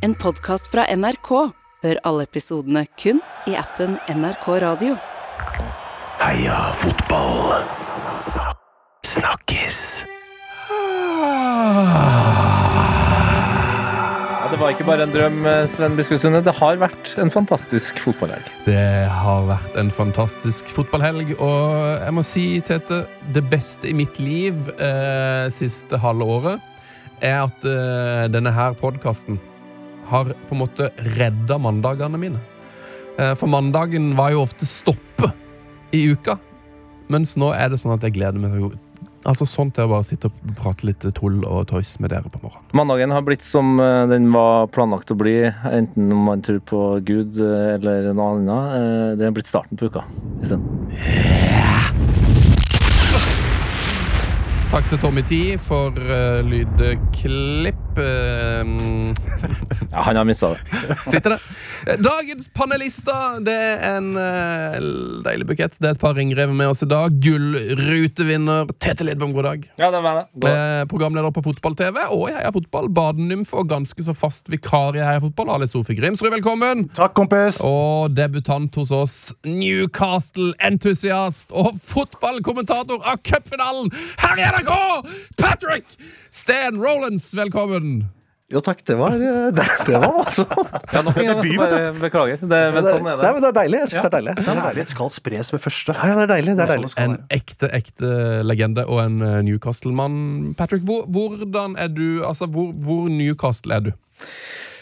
En podkast fra NRK. Hør alle episodene kun i appen NRK Radio. Heia fotball. Snakkes. Ja, det var ikke bare en drøm, eh, Sven Biskupssunde. Det har vært en fantastisk fotballhelg. Det har vært en fantastisk fotballhelg, og jeg må si, Tete, det beste i mitt liv eh, siste halve året er at eh, denne her podkasten har på en måte redda mandagene mine. Eh, for mandagen var jo ofte stoppet i uka, mens nå er det sånn at jeg gleder meg jo Altså sånn til å bare sitte og prate litt tull og tøys med dere på morgenen. Mandagen har blitt som eh, den var planlagt å bli, enten om man tror på Gud eh, eller noe annet. Det er blitt starten på uka isteden. Takk til Tommy T for uh, lydklipp. Uh, Ja, han har mista det. Sitter det. Dagens panelister, det er en uh, deilig bukett. Det er et par ringrever med oss i dag. Gullrutevinner Tete Lidbom, god dag. Ja, det var det. God- Eh, programleder på Fotball-TV og i Heia Fotball. Badenymfe og ganske så fast vikar i Heia Fotball. Ali Sofie Grimsrud, velkommen. Takk, kompis. Og debutant hos oss, Newcastle-entusiast og fotballkommentator av cupfinalen her i NRK, Patrick Stan Rolands, velkommen. Jo, takk. Det var, eh, det, det var voldsomt. Ja, nok en gang, Debut, bare beklager. Det, men sånn er Nei, det. men det er deilig. Jeg synes det er deilig. Kjærlighet skal spres ved første. Ja, ja, det er deilig. Det er deilig. En ekte, ekte legende og en eh, Newcastle-mann. Patrick, hvor, hvordan er du Altså, hvor, hvor Newcastle er du?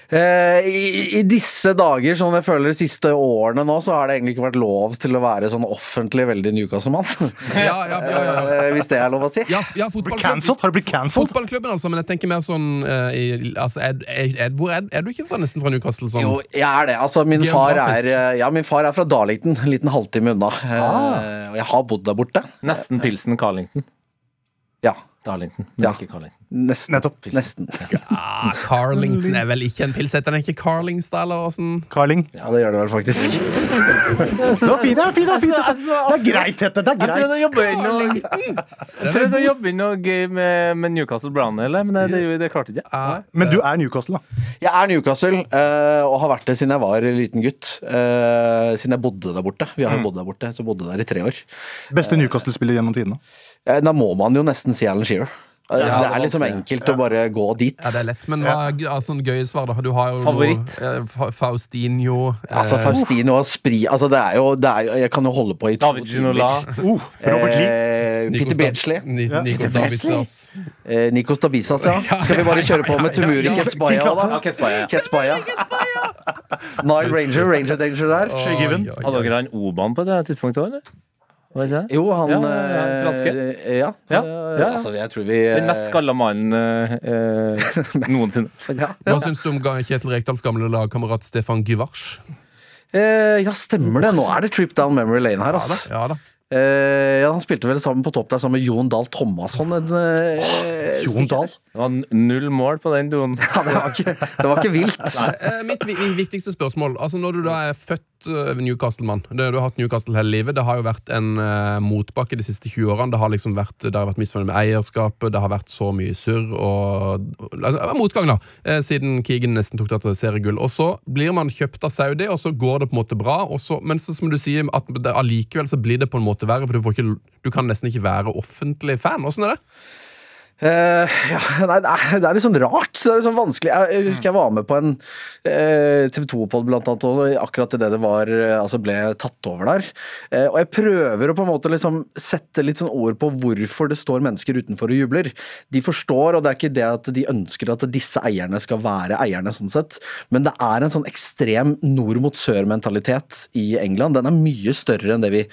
Eh, i, I disse dager, som jeg føler de siste årene nå, så har det egentlig ikke vært lov til å være sånn offentlig veldig Newcastle-mann. Ja, ja, ja, ja, ja. Eh, Hvis det er lov å si. ja, ja fotballklubben. Har du blitt cancelled? Fotballklubben, altså, men jeg tenker mer sånn uh, i, altså, er, er, er, Hvor er, er du ikke fra, nesten fra Newcastle? Sånn? Jo, jeg er det. Altså, min far er, ja, min far er fra Darlington, en liten halvtime unna. Eh, og jeg har bodd der borte. Nesten Pilsen Carlington. Ja. Darlington, men Ja. ikke Carlington. Nesten. Nettopp. Nesten. Ja, Carlington er vel ikke en pils? Heter den ikke Carlingstad, eller åssen? Carling. Ja, det gjør det vel faktisk. Det var fint, det var fint, det var fint. Det er greit, Tete. Det er Jeg prøvde å greit. jobbe inn noe, jeg prøvde å jobbe inn noe gøy med, med Newcastle Brown, eller? men det, det, det klarte jeg ikke. Men du er Newcastle, da. Jeg er Newcastle, eh, og har vært det siden jeg var liten gutt. eh, siden jeg bodde der borte. Vi har jo bodd der borte, så jeg bodde der i tre år. Beste Newcastle-spiller gjennom tidene. Eh, da må man jo nesten si Alan Shearer. Ja, det er liksom enkelt enkelt å bare gå dit. Ja, det er lett, men hva er altså, en gøye svar, da? Du har jo Favoritt? noe eh, Faustinho eh, Altså Faustino og Spri altså, det er jo, det er jo Jeg kan jo holde på i to David Ginola. Uh, Robert Lee. Eh, Peter Beardsley. Ja. Nikos Davidsas. Eh, Nikos Dabisas, ja. Skal vi bare kjøre på med Tumuri Ketsbaya, da? Ketsbaya, ja. Nile Ranger, Ranger Danger der. Shea Given. Oi, oi, oi. Hadde dere han Oban på det tidspunktet òg, eller? Var det ikke det? Jo, han Ja, ja, ja, eh, franske. Ja. Ja, eh, ja, ja. Altså, jeg tror vi Den mest skalla mannen eh, eh, noensinne. Hva syns du om Kjetil Rekdals gamle lagkamerat Stefan Gyvars? eh, Ja, stemmer det. Nå er det trip down memory lane her, altså. Ja, da. Eh, ja, han spilte vel sammen på topp der sammen med Jon Dahl Thomasson. En, eh, Jon Dahl. Det var null mål på den doen. Ja, det, var ikke, det var ikke vilt. Eh, mitt vi- vi- viktigste spørsmål altså Når du da er født eh, Newcastle-mann Du har hatt Newcastle hele livet. Det har jo vært en uh, motbakke de siste 20 årene. Det har liksom vært, det vært misfornøyd med eierskapet, det har vært så mye surr og altså, Motgang, da, eh, siden Keegan nesten tok det til seriegull. Og så blir man kjøpt av Saudi, og så går det på en måte bra. Så, men så, som du sier, at allikevel så blir det på en måte verre, for du, får ikke, du kan nesten ikke være offentlig fan. Åssen er det? Eh, ja, nei, det er, det er litt sånn rart. Det er litt sånn vanskelig. Jeg, jeg husker jeg var med på en uh, TV 2-pod blant annet, og akkurat idet det var, uh, altså ble tatt over der. Eh, og jeg prøver å på en måte liksom sette litt sånn ord på hvorfor det står mennesker utenfor og jubler. De forstår, og det er ikke det at de ønsker at disse eierne skal være eierne, sånn sett, men det er en sånn ekstrem nord mot sør-mentalitet i England. Den er mye større enn det vi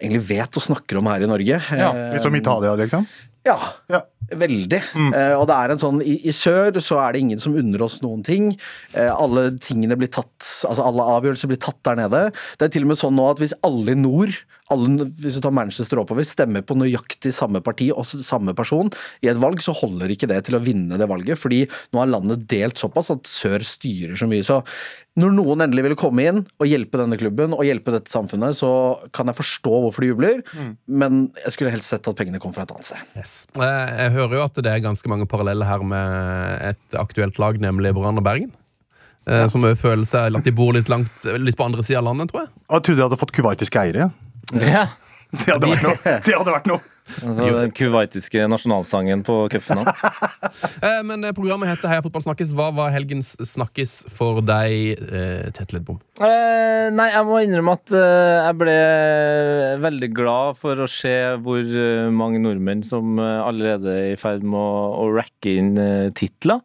egentlig vet og snakker om her i Norge. Ja, Eh, Litt som Italia, liksom. ja, Ja. Veldig. Eh, og det er en sånn, i, I sør så er det ingen som unner oss noen ting. Uh, alle tingene blir tatt, altså alle avgjørelser blir tatt der nede. Det er til og med sånn nå at hvis alle i nord, alle, hvis du tar Manchester oppover, stemmer på nøyaktig samme parti og samme person i et valg, så holder ikke det til å vinne det valget. Fordi nå er landet delt såpass at sør styrer så mye. Så når noen endelig ville komme inn og hjelpe denne klubben og hjelpe dette samfunnet, så kan jeg forstå hvorfor de jubler, men jeg skulle helst sett at pengene kom fra et annet sted. Yes. Eh, Jeg hører jo at det er ganske mange paralleller her med et aktuelt lag, nemlig Brann og Bergen. Eh, som føler seg at de bor litt langt Litt på andre sida av landet, tror jeg. Jeg trodde de hadde fått kuwaitiske eiere. Ja. Det hadde vært noe. Det hadde vært noe. Den kuwaitiske nasjonalsangen på cupfinalen. Eh, men eh, programmet heter Heia fotball snakkes. Hva var helgens snakkis for deg, eh, Tete Ledbom? Eh, nei, jeg må innrømme at jeg ble veldig glad for å se hvor mange nordmenn som allerede er i ferd med å, å racke inn eh, titler.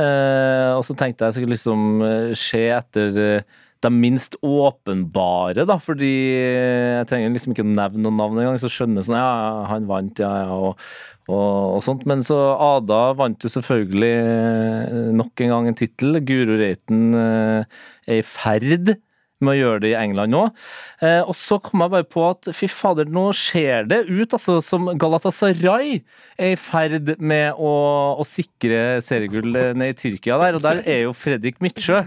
Eh, og så tenkte jeg jeg skulle liksom se etter de minst åpenbare, da, fordi jeg trenger liksom ikke nevne noen navn engang, så skjønner sånn ja, han vant, ja, ja, og, og, og sånt. Men så Ada vant jo selvfølgelig eh, nok en gang en tittel. Guro Reiten eh, er i ferd med å gjøre det i England nå. Eh, og så kom jeg bare på at fy fader, nå ser det ut altså, som Galatasaray er i ferd med å, å sikre seriegull ned i Tyrkia der, og der er jo Fredrik Midtsjø.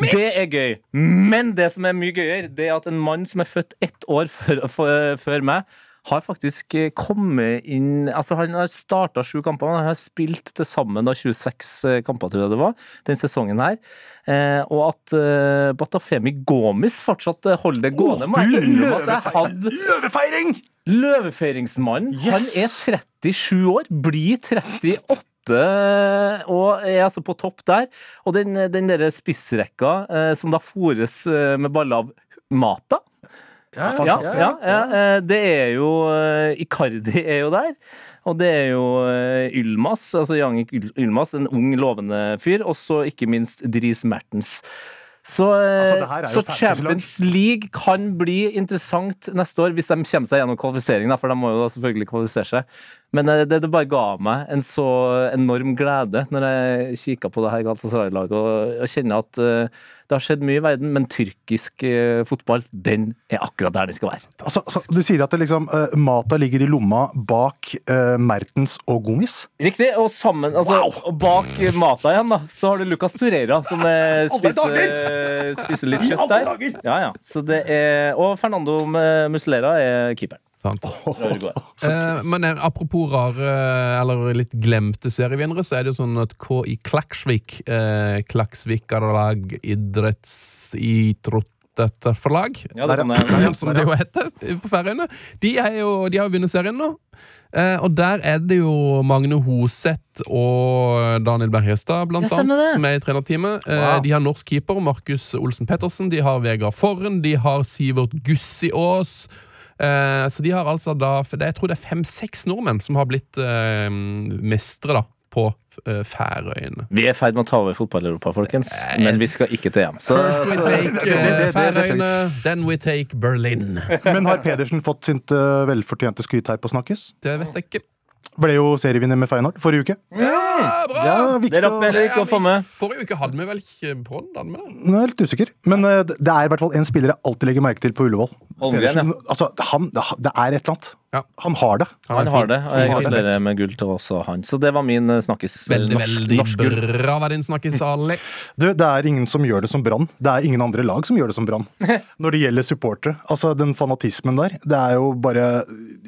Det er gøy. Men det som er mye gøyere, det er at en mann som er født ett år før, meg, har faktisk eh, kommet inn Altså Han har starta sju kamper, han har spilt til sammen da 26 eh, kamper, tror jeg det var, den sesongen her. Eh, og at eh, Batafemi Gomis fortsatt eh, holder det gående. Hadde Løvefeiring! Løvefeiringsmannen. Han er 37 år, blir 38. Og er altså på topp der. Og den, den der spissrekka eh, som da fôres eh, med baller av Mata. Ja, ja, ja, ja, det er jo eh, Icardi er jo der. Og det er jo eh, Ylmas, altså Jannik Ylmas, en ung, lovende fyr. Og så ikke minst Dries Mertens. Så, eh, Altså, så. Champions League kan bli interessant neste år, hvis de kommer seg gjennom kvalifiseringen. for de må jo selvfølgelig kvalifisere seg. Men eh, det, det bare ga meg en så enorm glede når jeg kikka på det her Galatasaray-laget, og og kjenner at uh, det har skjedd mye i verden, men tyrkisk uh, fotball, den er akkurat der den skal være. Altså, altså, du sier at det liksom, uh, Mata ligger i lomma bak Mertens og Gungis? Riktig, og sammen, altså, og bak Mata igjen, da, så har du Lucas Torreira, som spiser, spiser litt kjøtt der. Ja, ja. Så det er, og Fernando Muslera er keeperen. Eh, men eh, apropos rare, eller litt glemte serievinnere, så er det jo sånn at KI Klaksvik, eh, Klaksvikalag idrettsidrotterforlag, Ja, det kan jeg. som det jo heter på Færøyene, de, jo, de har jo vunnet serien nå. Eh, og der er det jo Magne Hoseth og Daniel Berg-Hestad, blant Ja, annet, som er i trenerteamet. Eh, Wow. De har norsk keeper Markus Olsen Pettersen, de har Vegard Forren, de har Sivert Gussiås. Eh, så de har altså da Jeg tror det er fem-seks nordmenn som har blitt eh, mestere da på eh, Færøyene. Vi er i ferd med å ta over fotball-Europa, folkens. Men vi skal ikke til EM. Så First we take eh, Færøyene, then we take Berlin. Men har Pedersen fått sitt eh, velfortjente skryt her på Snakkes? Det vet jeg ikke. Ble jo serievinner med Feyenoord forrige uke. Ja, bra! Ja, det rakk vi heller ikke å få med. Forrige uke hadde vi vel ikke det? Nå er jeg litt usikker. Men uh, det er i hvert fall en spiller jeg alltid legger merke til på Ullevål. Holmgren, ja. altså, han, det er et eller annet. Ja. Han har det. Han han har det, og jeg gratulerer med gull til også han. Så det var min eh, snakkis. Veldig, Norsk- veldig norsk gull. bra var din snakkis, Ali. Du, det er ingen som gjør det som Brann. Det er ingen andre lag som gjør det som Brann. Når det gjelder supportere. Altså, den fanatismen der, det er jo bare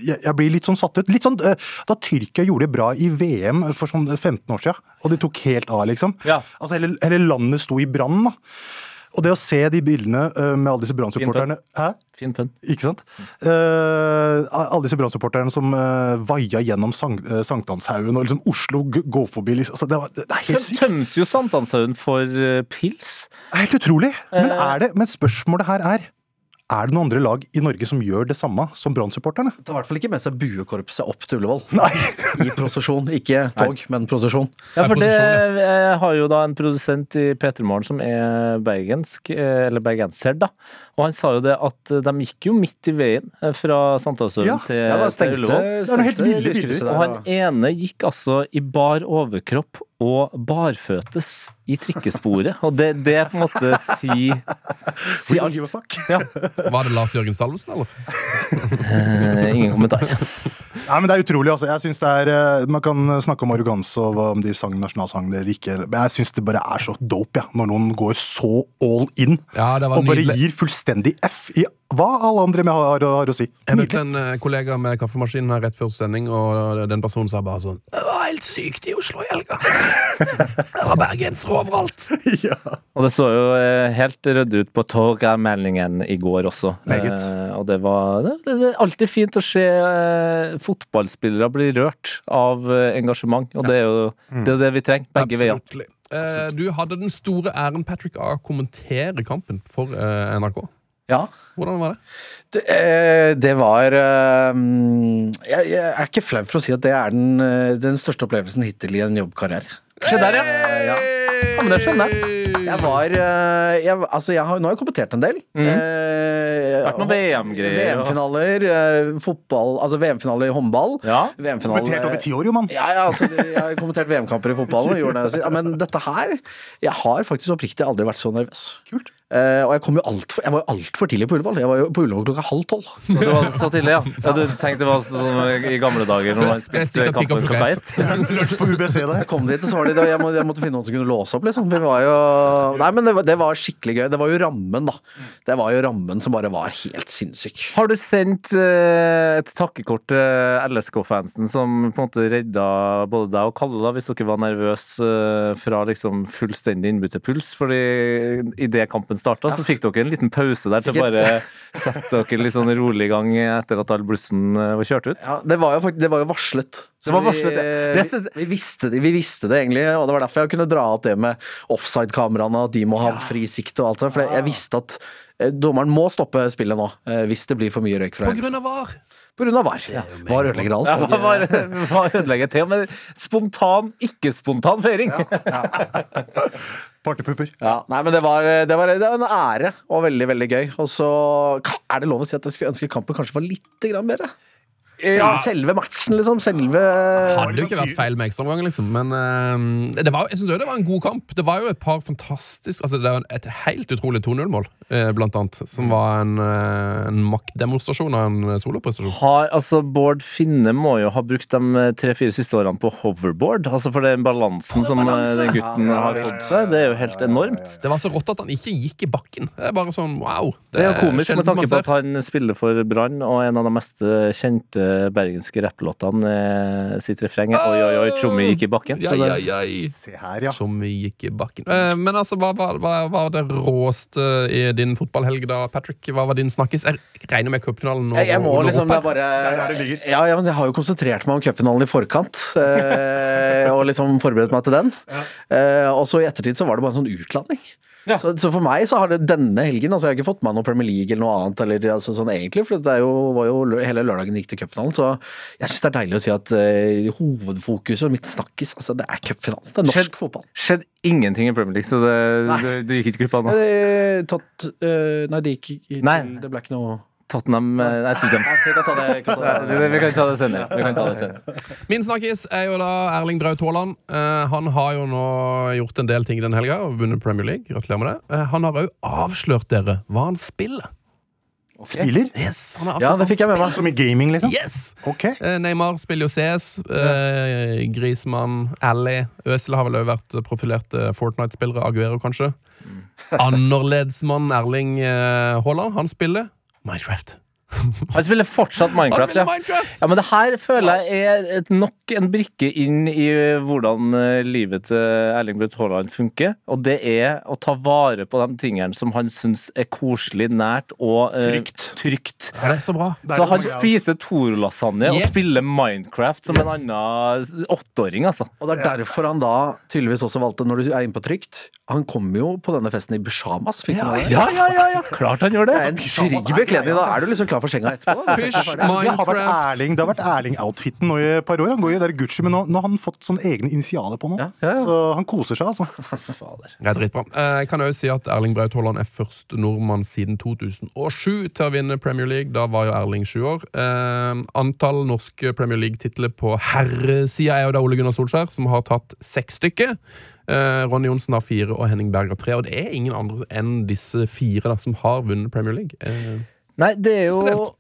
Jeg, jeg blir litt sånn satt ut. Litt sånn eh, da Tyrkia gjorde det bra i VM for sånn 15 år siden, og de tok helt av, liksom. Ja. Altså, hele, hele landet sto i brann, da. Og det å se de bildene eh, med alle disse Brann-supporterne? Fin pønn. Ikke sant? Uh, alle disse Brann-supporterne som uh, vaia gjennom Sank Sankthanshaugen, og liksom Oslo går forbi. Liksom. Altså, det, var, det er helt sykt. Tømte jo Sankthanshaugen for eh, pils. Helt utrolig. Men, er det, men spørsmålet her er er det noen andre lag i Norge som gjør det samme som Brann-supporterne? Tar i hvert fall ikke med seg buekorpset opp til Ullevål. Nei. I prosesjon. Ikke tog, men prosesjon. Ja, for det, jeg har jo da en produsent i P3 Morgen som er bergensk, eh, eller bergenser, da. Og han sa jo det at eh, de gikk jo midt i veien eh, fra Sankthanshaugen Ja, til, Ja, til Ullevål. Og han ene gikk altså i bar overkropp og barføtes i trikkesporet. Og det, det på en måte si, si alt. Ja. Var det Lars Jørgen Salvesen, eller? Eh, ingen kommentar. Ja, men Det er utrolig. altså. Jeg synes det er, eh, Man kan snakke om arroganse og om de sang nasjonalsang eller ikke. Men jeg syns det bare er så dope ja, når noen går så all in Ja, det var og bare nydelig. gir fullstendig F i hva alle andre med har, har å si. Jeg møtte en eh, kollega med kaffemaskinen her rett før sending, og den personen sa bare sånn Det var helt sykt i Oslo i helga. Det var bergensere overalt. Og det så jo eh, helt ryddig ut på Torgallmenningen i går også. Meget. Eh, og det var det, det, det er alltid fint å se eh, fotballspillere blir rørt av eh, engasjement. Og det er jo det, er det vi trenger, begge veier. Eh, du hadde den store æren, Patrick, av å kommentere kampen for eh, NRK. Ja. Hvordan var det? Det, eh, det var eh, jeg, jeg er ikke flau for å si at det er den, eh, den største opplevelsen hittil i en jobbkarriere. Se der, ja. Ja. ja, men det skjønner jeg. Jeg var eh, jeg, Altså, jeg har, nå har jeg kommentert en del. Mm. Eh, Vært noen VM-greier, VM-finaler, eh, fotball Altså VM-finale i håndball. Ja. VM-finale Kommentert over ti år, jo, mann. ja, ja, altså, jeg har kommentert VM-kamper i fotballen. det. Men dette her Jeg har faktisk oppriktig aldri vært så nervøs. Kult. Eh, og jeg, kom jo alt for, jeg var jo altfor tidlig på Ullevål. Jeg var jo på Ullevål klokka halv tolv. Det var så tidlig, ja. ja. Du tenkte det var sånn i gamle dager når man sikkert kampen klokka ett. Lunsj på UBC der. Jeg kom dit, og så var det, jeg, må, jeg måtte finne noen som kunne låse opp. Liksom. Vi det var jo, nei, men det var, det var skikkelig gøy. Det var jo rammen, da. Det var jo rammen som bare var helt sinnssyk. Har du sendt uh, et takkekort til LSK-fansen som på en måte redda både deg og Kalle, da, hvis dere var nervøse eh, fra liksom fullstendig innbytterpuls? Fordi i det kampen starta, så fikk dere en liten pause der til å bare sette dere litt sånn rolig i gang etter at all blussen eh, var kjørt ut? Ja, det var jo, fakt- det var jo varslet. Det var varslet, ja. vi, Det synes- vi, visste det, vi visste det egentlig, og det var derfor jeg kunne dra opp det med offside-kameraene, at de må ha fri sikt og alt sånt. For jeg, visste at eh, dommeren må stoppe spillet nå, eh, hvis det blir for mye røyk fra På grunn av VAR. På grunn av VAR. Ja. VAR ødelegger alt. Ja, var, var ødelegger til, men spontan, ikke-spontan feiring. Ja. Ja, nei, men det var, det, var, det var en ære og veldig veldig gøy. Og så er det lov å si at jeg skulle ønske kampen kanskje var litt bedre. Selve, selve matchen, liksom. Selve Hadde jo ikke vært feil med ekstraomgang, liksom. Men uh, det var, jeg synes også det var en god kamp. Det var jo et par fantastisk Altså Det var et helt utrolig 2-0-mål, uh, blant annet. Som var en, uh, en maktdemonstrasjon av en soloprestasjon. Har, altså Bård Finne må jo ha brukt de tre-fire siste årene på hoverboard. Altså For den balansen som eh, den gutten har fått seg, det er jo helt enormt. Det var så rått at han ikke gikk i bakken. Det er bare sånn wow. Det er jo komisk med tanke på at han spiller for Brann, og en av de mest kjente bergenske rapplåtene eh, sitt refreng Oi, oi, oi, Tjommi gikk i bakken. Ja, Så det, ja, ja. Se her, ja. Som gikk i bakken. Eh, men altså, hva hva- hva var det råeste i din fotballhelg da, Patrick? Hva var din snakkis? Jeg regner med cupfinalen nå. jeg, jeg må nå liksom det er bare der det ligger. ja, ja, men Jeg har jo konsentrert meg om cupfinalen i forkant. Eh, og liksom forberedt meg til den. Eh, og så i ettertid så var det bare en sånn utladning. Ja. Så, så for meg så har det denne helgen altså Jeg har ikke fått med meg noe Premier League eller noe annet. Eller, altså, sånn egentlig, for det jo, var jo hele lørdagen gikk til cupfinalen. Så jeg syns det er deilig å si at uh, hovedfokuset og mitt snakkis altså, det er cupfinalen. Det er norsk Skjedd- fotball. skjedde ingenting i Premier League, så det, du, du gikk ikke glipp av noe. Nei, det gikk ikke Nei. Det ble ikke noe Tottenham eh, Nei, Tottenham. Vi kan ta det, vi kan ta det. Vi kan ta det senere. Vi kan ta det senere. Min snakkis er jo da Erling Braut Haaland. Eh, han har jo nå gjort en del ting den helga og vunnet Premier League. Gratulerer med det. Eh, han har òg avslørt dere hva han spiller. Spiller? Yes, han har Ja, det fikk jeg med meg. Som i gaming, liksom? Yes! Okay. Neymar spiller jo CS. Eh, Grismann, Ally Øsel har vel òg vært profilerte Fortnite-spillere. Aguero, kanskje. Annerledesmann Erling Haaland, han spiller Minecraft. Han spiller fortsatt Minecraft. spiller Minecraft! Ja, men det her føler jeg er et nok en brikke inn i hvordan eh, livet til Erling Braut Haaland funker. Og det er å ta vare på de tingene som han syns er koselig, nært og eh, Trygt. trygt. Ja, det er så bra. Så han spiser Toro-lasagne og spiller Minecraft som en annen åtteåring, altså. Og det er derfor han da tydeligvis også valgte, når du er inne på trygt Han kom jo på denne festen i pysjamas. Fikk du ja. det? Ja, ja, ja, ja. Klart han gjør det. Det er en trygg bekledning. Da er du liksom klar for senga etterpå. Push, Det har vært Erling, det har vært Erling-outfiten nå i et par år. Han går jo der Gucci, men nå, nå har han fått sånne egne initialer på nå. Ja, ja, ja. Så han koser seg, altså. Det er dritbra. Eh, Jeg kan òg si at Erling Braut Haaland er første nordmann siden 2007 til å vinne Premier League. Da var jo Erling sju år. Eh, antall norske Premier League-titler på herresida er jo da Ole Gunnar Solskjær, som har tatt seks stykker. Eh, Ronny Johnsen har fire, og Henning Berg har tre. Og det er ingen andre enn disse fire da, som har vunnet Premier League. Nei, det er jo Spesielt.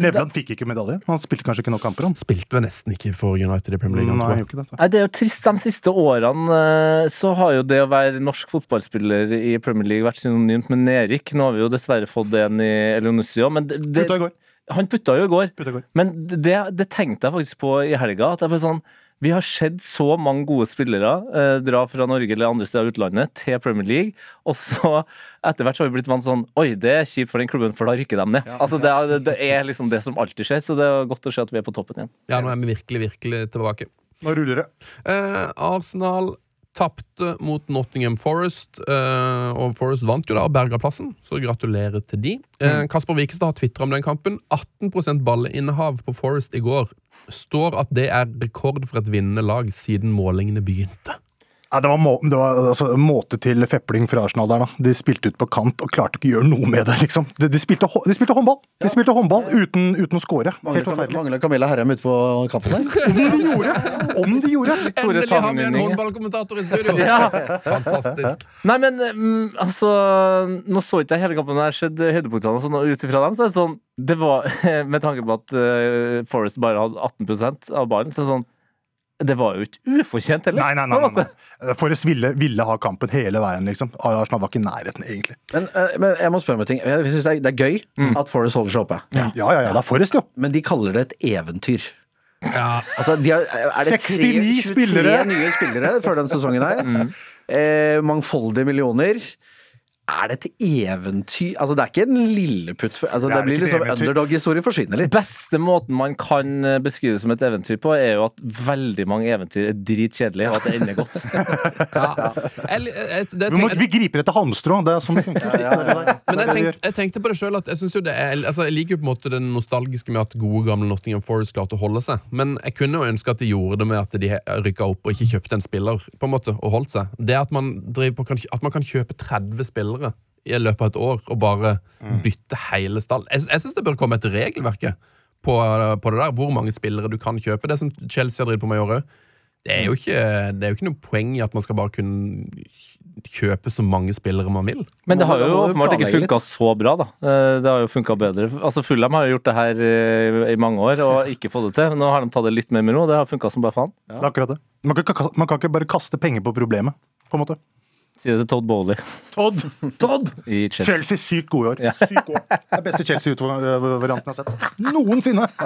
Nevland fikk ikke medalje. Han spilte kanskje ikke nok kamper, han. Spilte vel nesten ikke for United i Premier League. Nei, det. Nei, Det er jo trist. De siste årene eh, så har jo det å være norsk fotballspiller i Premier League vært synonymt med nedrykk. Nå har vi jo dessverre fått en i Elionusio, men det, det, Putta i går. han putta jo i går. Putta i går. Men det, det tenkte jeg faktisk på i helga. At jeg var sånn Vi har sett så mange gode spillere eh, dra fra Norge eller andre steder i utlandet til Premier League, og så etter hvert så har vi blitt vant sånn Oi, det er kjipt for den klubben, for da rykker de ned. Altså det, er, det er liksom det som alltid skjer, så det er godt å se at vi er på toppen igjen. Ja, nå er vi virkelig, virkelig tilbake. Nå ruller det. Eh, Arsenal tapte mot Nottingham Forest, eh, og Forest vant jo da og berga plassen, så gratulerer til de. Eh, Kasper Wikestad har tvitra om den kampen. 18% ballinnehav på Forest i går. Står at det er rekord for et vinnende lag siden målingene begynte. Ja, det var, må, det var altså, måte til fepling fra Arsenal der, da. De spilte ut på kant og klarte ikke å gjøre noe med det, liksom. De, de, spilte, de spilte håndball! De spilte håndball uten, uten å score. Helt forferdelig. mangler Camilla Herrem ute på kampen der? Om de gjorde! Om de gjorde! Endelig har vi en håndballkommentator i studio! Fantastisk. Nei, men mm, altså Nå så ikke jeg hele kampen, men jeg har sett høydepunktene, og sånn, og ut ifra dem så er det sånn Det var, Med tanke på at eh, Forest bare hadde 18% av ballen, så er det sånn Det var jo ikke ufortjent heller. Nei, nei, nei. nei, nei. Forrest ville, ville ha kampen hele veien, liksom. Arsenal var ikke i nærheten, egentlig. Men, eh, men jeg må spørre om en ting. Jeg synes det, er, det er gøy Mm. at Forrest holder seg oppe. Ja, ja, ja. Det er Forrest, jo. Men de kaller det et eventyr. Ja, Altså, de har, er det 69 23 spillere? nye spillere før den sesongen her? Mm. Eh, mangfoldige millioner. Er det et eventyr Altså, det er ikke en lilleputt altså, Det Det, blir liksom. Underdog-historie forsvinner litt. beste måten man kan eh, beskrive det som et eventyr på, er jo at veldig mange eventyr er dritkjedelige, og at det ender godt. ja. Jeg, jeg, det, Vi, må, vi griper etter halmstrå. Det er sånn det funker. ja, ja. Men jeg, tenkte på det selv at jeg jo det er, altså jeg liker jo på en måte det nostalgiske med at gode gamle Nottingham Forest klarte å holde seg. Men jeg kunne jo ønske at de gjorde det med at de rykka opp og ikke kjøpte en spiller. på en måte, og holdt seg. Det at man, på, kan- at man kan kjøpe 30 spillere i løpet av et år og bare bytte hele stall. Jeg, jeg syns det bør komme et regelverk på, på det der, hvor mange spillere du kan kjøpe. Det som Chelsea har drevet på med i år òg. Det er, jo ikke, det er jo ikke noe poeng i at man skal bare kunne kjøpe så mange spillere man vil. Men det har jo åpenbart ikke funka så bra, da. Eh, Det har jo funka bedre. Altså Fulham har jo gjort det her eh, i mange år og ikke fått det til. Nå har de tatt det litt mer med ro. Det har funka som bare faen. Det er akkurat det. Man kan, man kan ikke bare kaste penger på problemet, på en måte. Si det til Todd Bowley Todd! Todd! i Chelsea. Chelsea sykt gode i år. Ja. Sykt gode. Det er beste Chelsea-varianten jeg har sett. Noensinne!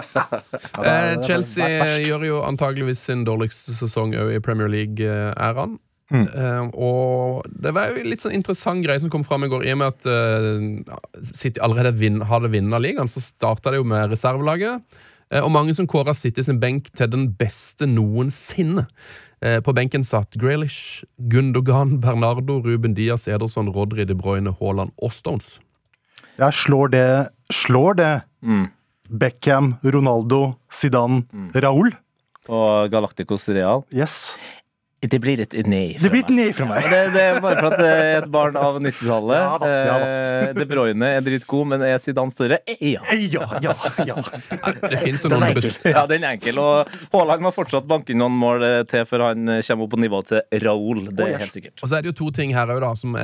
Eh, Chelsea gjør jo antageligvis sin dårligste sesong òg i Premier League-æraen. Eh, og det var jo en litt sånn interessant greie som kom fram i går. I og med at eh, City allerede vin, hadde vunnet ligaen, så starta det jo med reservelaget. Eh, og mange som kåra City sin benk til den beste noensinne. Eh, på benken satt Grealish, Gundogan, Bernardo, Ruben Diaz, Ederson, Rodri, De Bruyne, Haaland og Stones. Ja, slår det Slår det Beckham, Ronaldo, Zidane, Raúl? Og Galacticos Real. Yes. Det blir et nei. Det blir et nei fra meg. Det, det er bare for at jeg er et barn av 90-tallet. Ja da, ja da. Eh, De Bruyne er dritgod, men er Zidane større? Eh, Ja. Ja, ja, ja. Det finnes jo noen Ja, den er enkel. Og Haaland må fortsatt banke inn noen mål eh, til før han eh, kommer opp på nivå til Raoul. Det er helt sikkert. Og så er det jo to ting her da, som,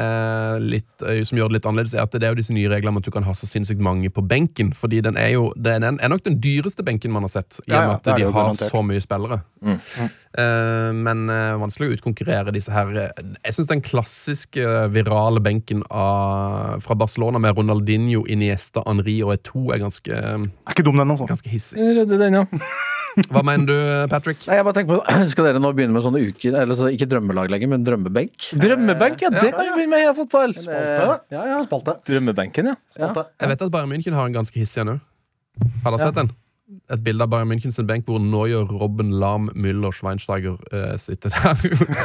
litt, eh, som gjør det litt annerledes. Er at Det er jo disse nye reglene om at du kan ha så sinnssykt mange på benken. Fordi den er jo den er nok den dyreste benken man har sett, i og Ja, ja, med at det de har så mye spillere. Eh, men eh, vanskelig å utkonkurrere disse her. eh, Jeg syns den klassiske eh, virale benken av, fra Barcelona med Ronaldinho, Iniesta, Henri og Eto er ganske, eh, Er ikke dum, den, altså. ganske hissig. Rødde den, ja. Hva mener du, Patrick? Nei, jeg bare tenker på, Skal dere nå begynne med sånne uker Eller så ikke drømmelag lenger, men drømmebenk? Drømmebenk, ja. Det kan jo bli med i fotball. Spalte. Ja, ja. Spalte. Drømmebenken, ja. Spalte. Jeg vet at Bayern München har en ganske hissig en òg. Har dere sett den? Et bilde av Bayern München sin benk hvor Neuer, Robben, Lahm, Müller, Schweinsteiger eh, sitter der.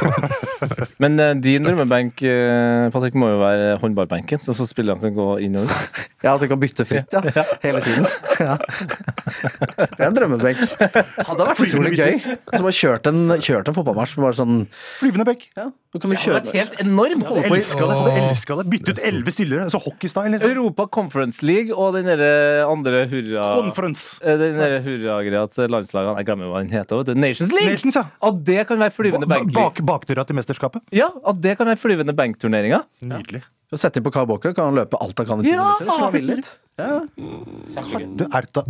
Så- Men eh, din drømmebenk eh, Patrick, må jo være håndballbenken, så så spillerne kan gå inn og ut. Ja, at du kan bytte fritt, ja. Hele tiden. Ja. Det er en drømmebenk. Hadde vært utrolig gøy. Som har kjørt en, kjørt en fotballmatch med bare sånn Flyvende benk. Ja, du kan jo Det har vært helt enormt. På Elska det. Jeg elska det. Bytte ut elleve stillere. Så hockeystyle, liksom. Europa Conference League og den derre andre hurra... Conference. Eh, Den hurragreia til landslagene Jeg glemmer hva den heter. vet du. Nations League! Nations, ja. At det kan være flyvende Ba- Bak, bakdøra til mesterskapet. Ja, at det kan være flyvende benkturneringer. Nydelig. Så Sett inn på Carl Walker, kan han løpe alt han kan i ti Ja! minutter. Så kan han ville litt. Ja. Du, Erta.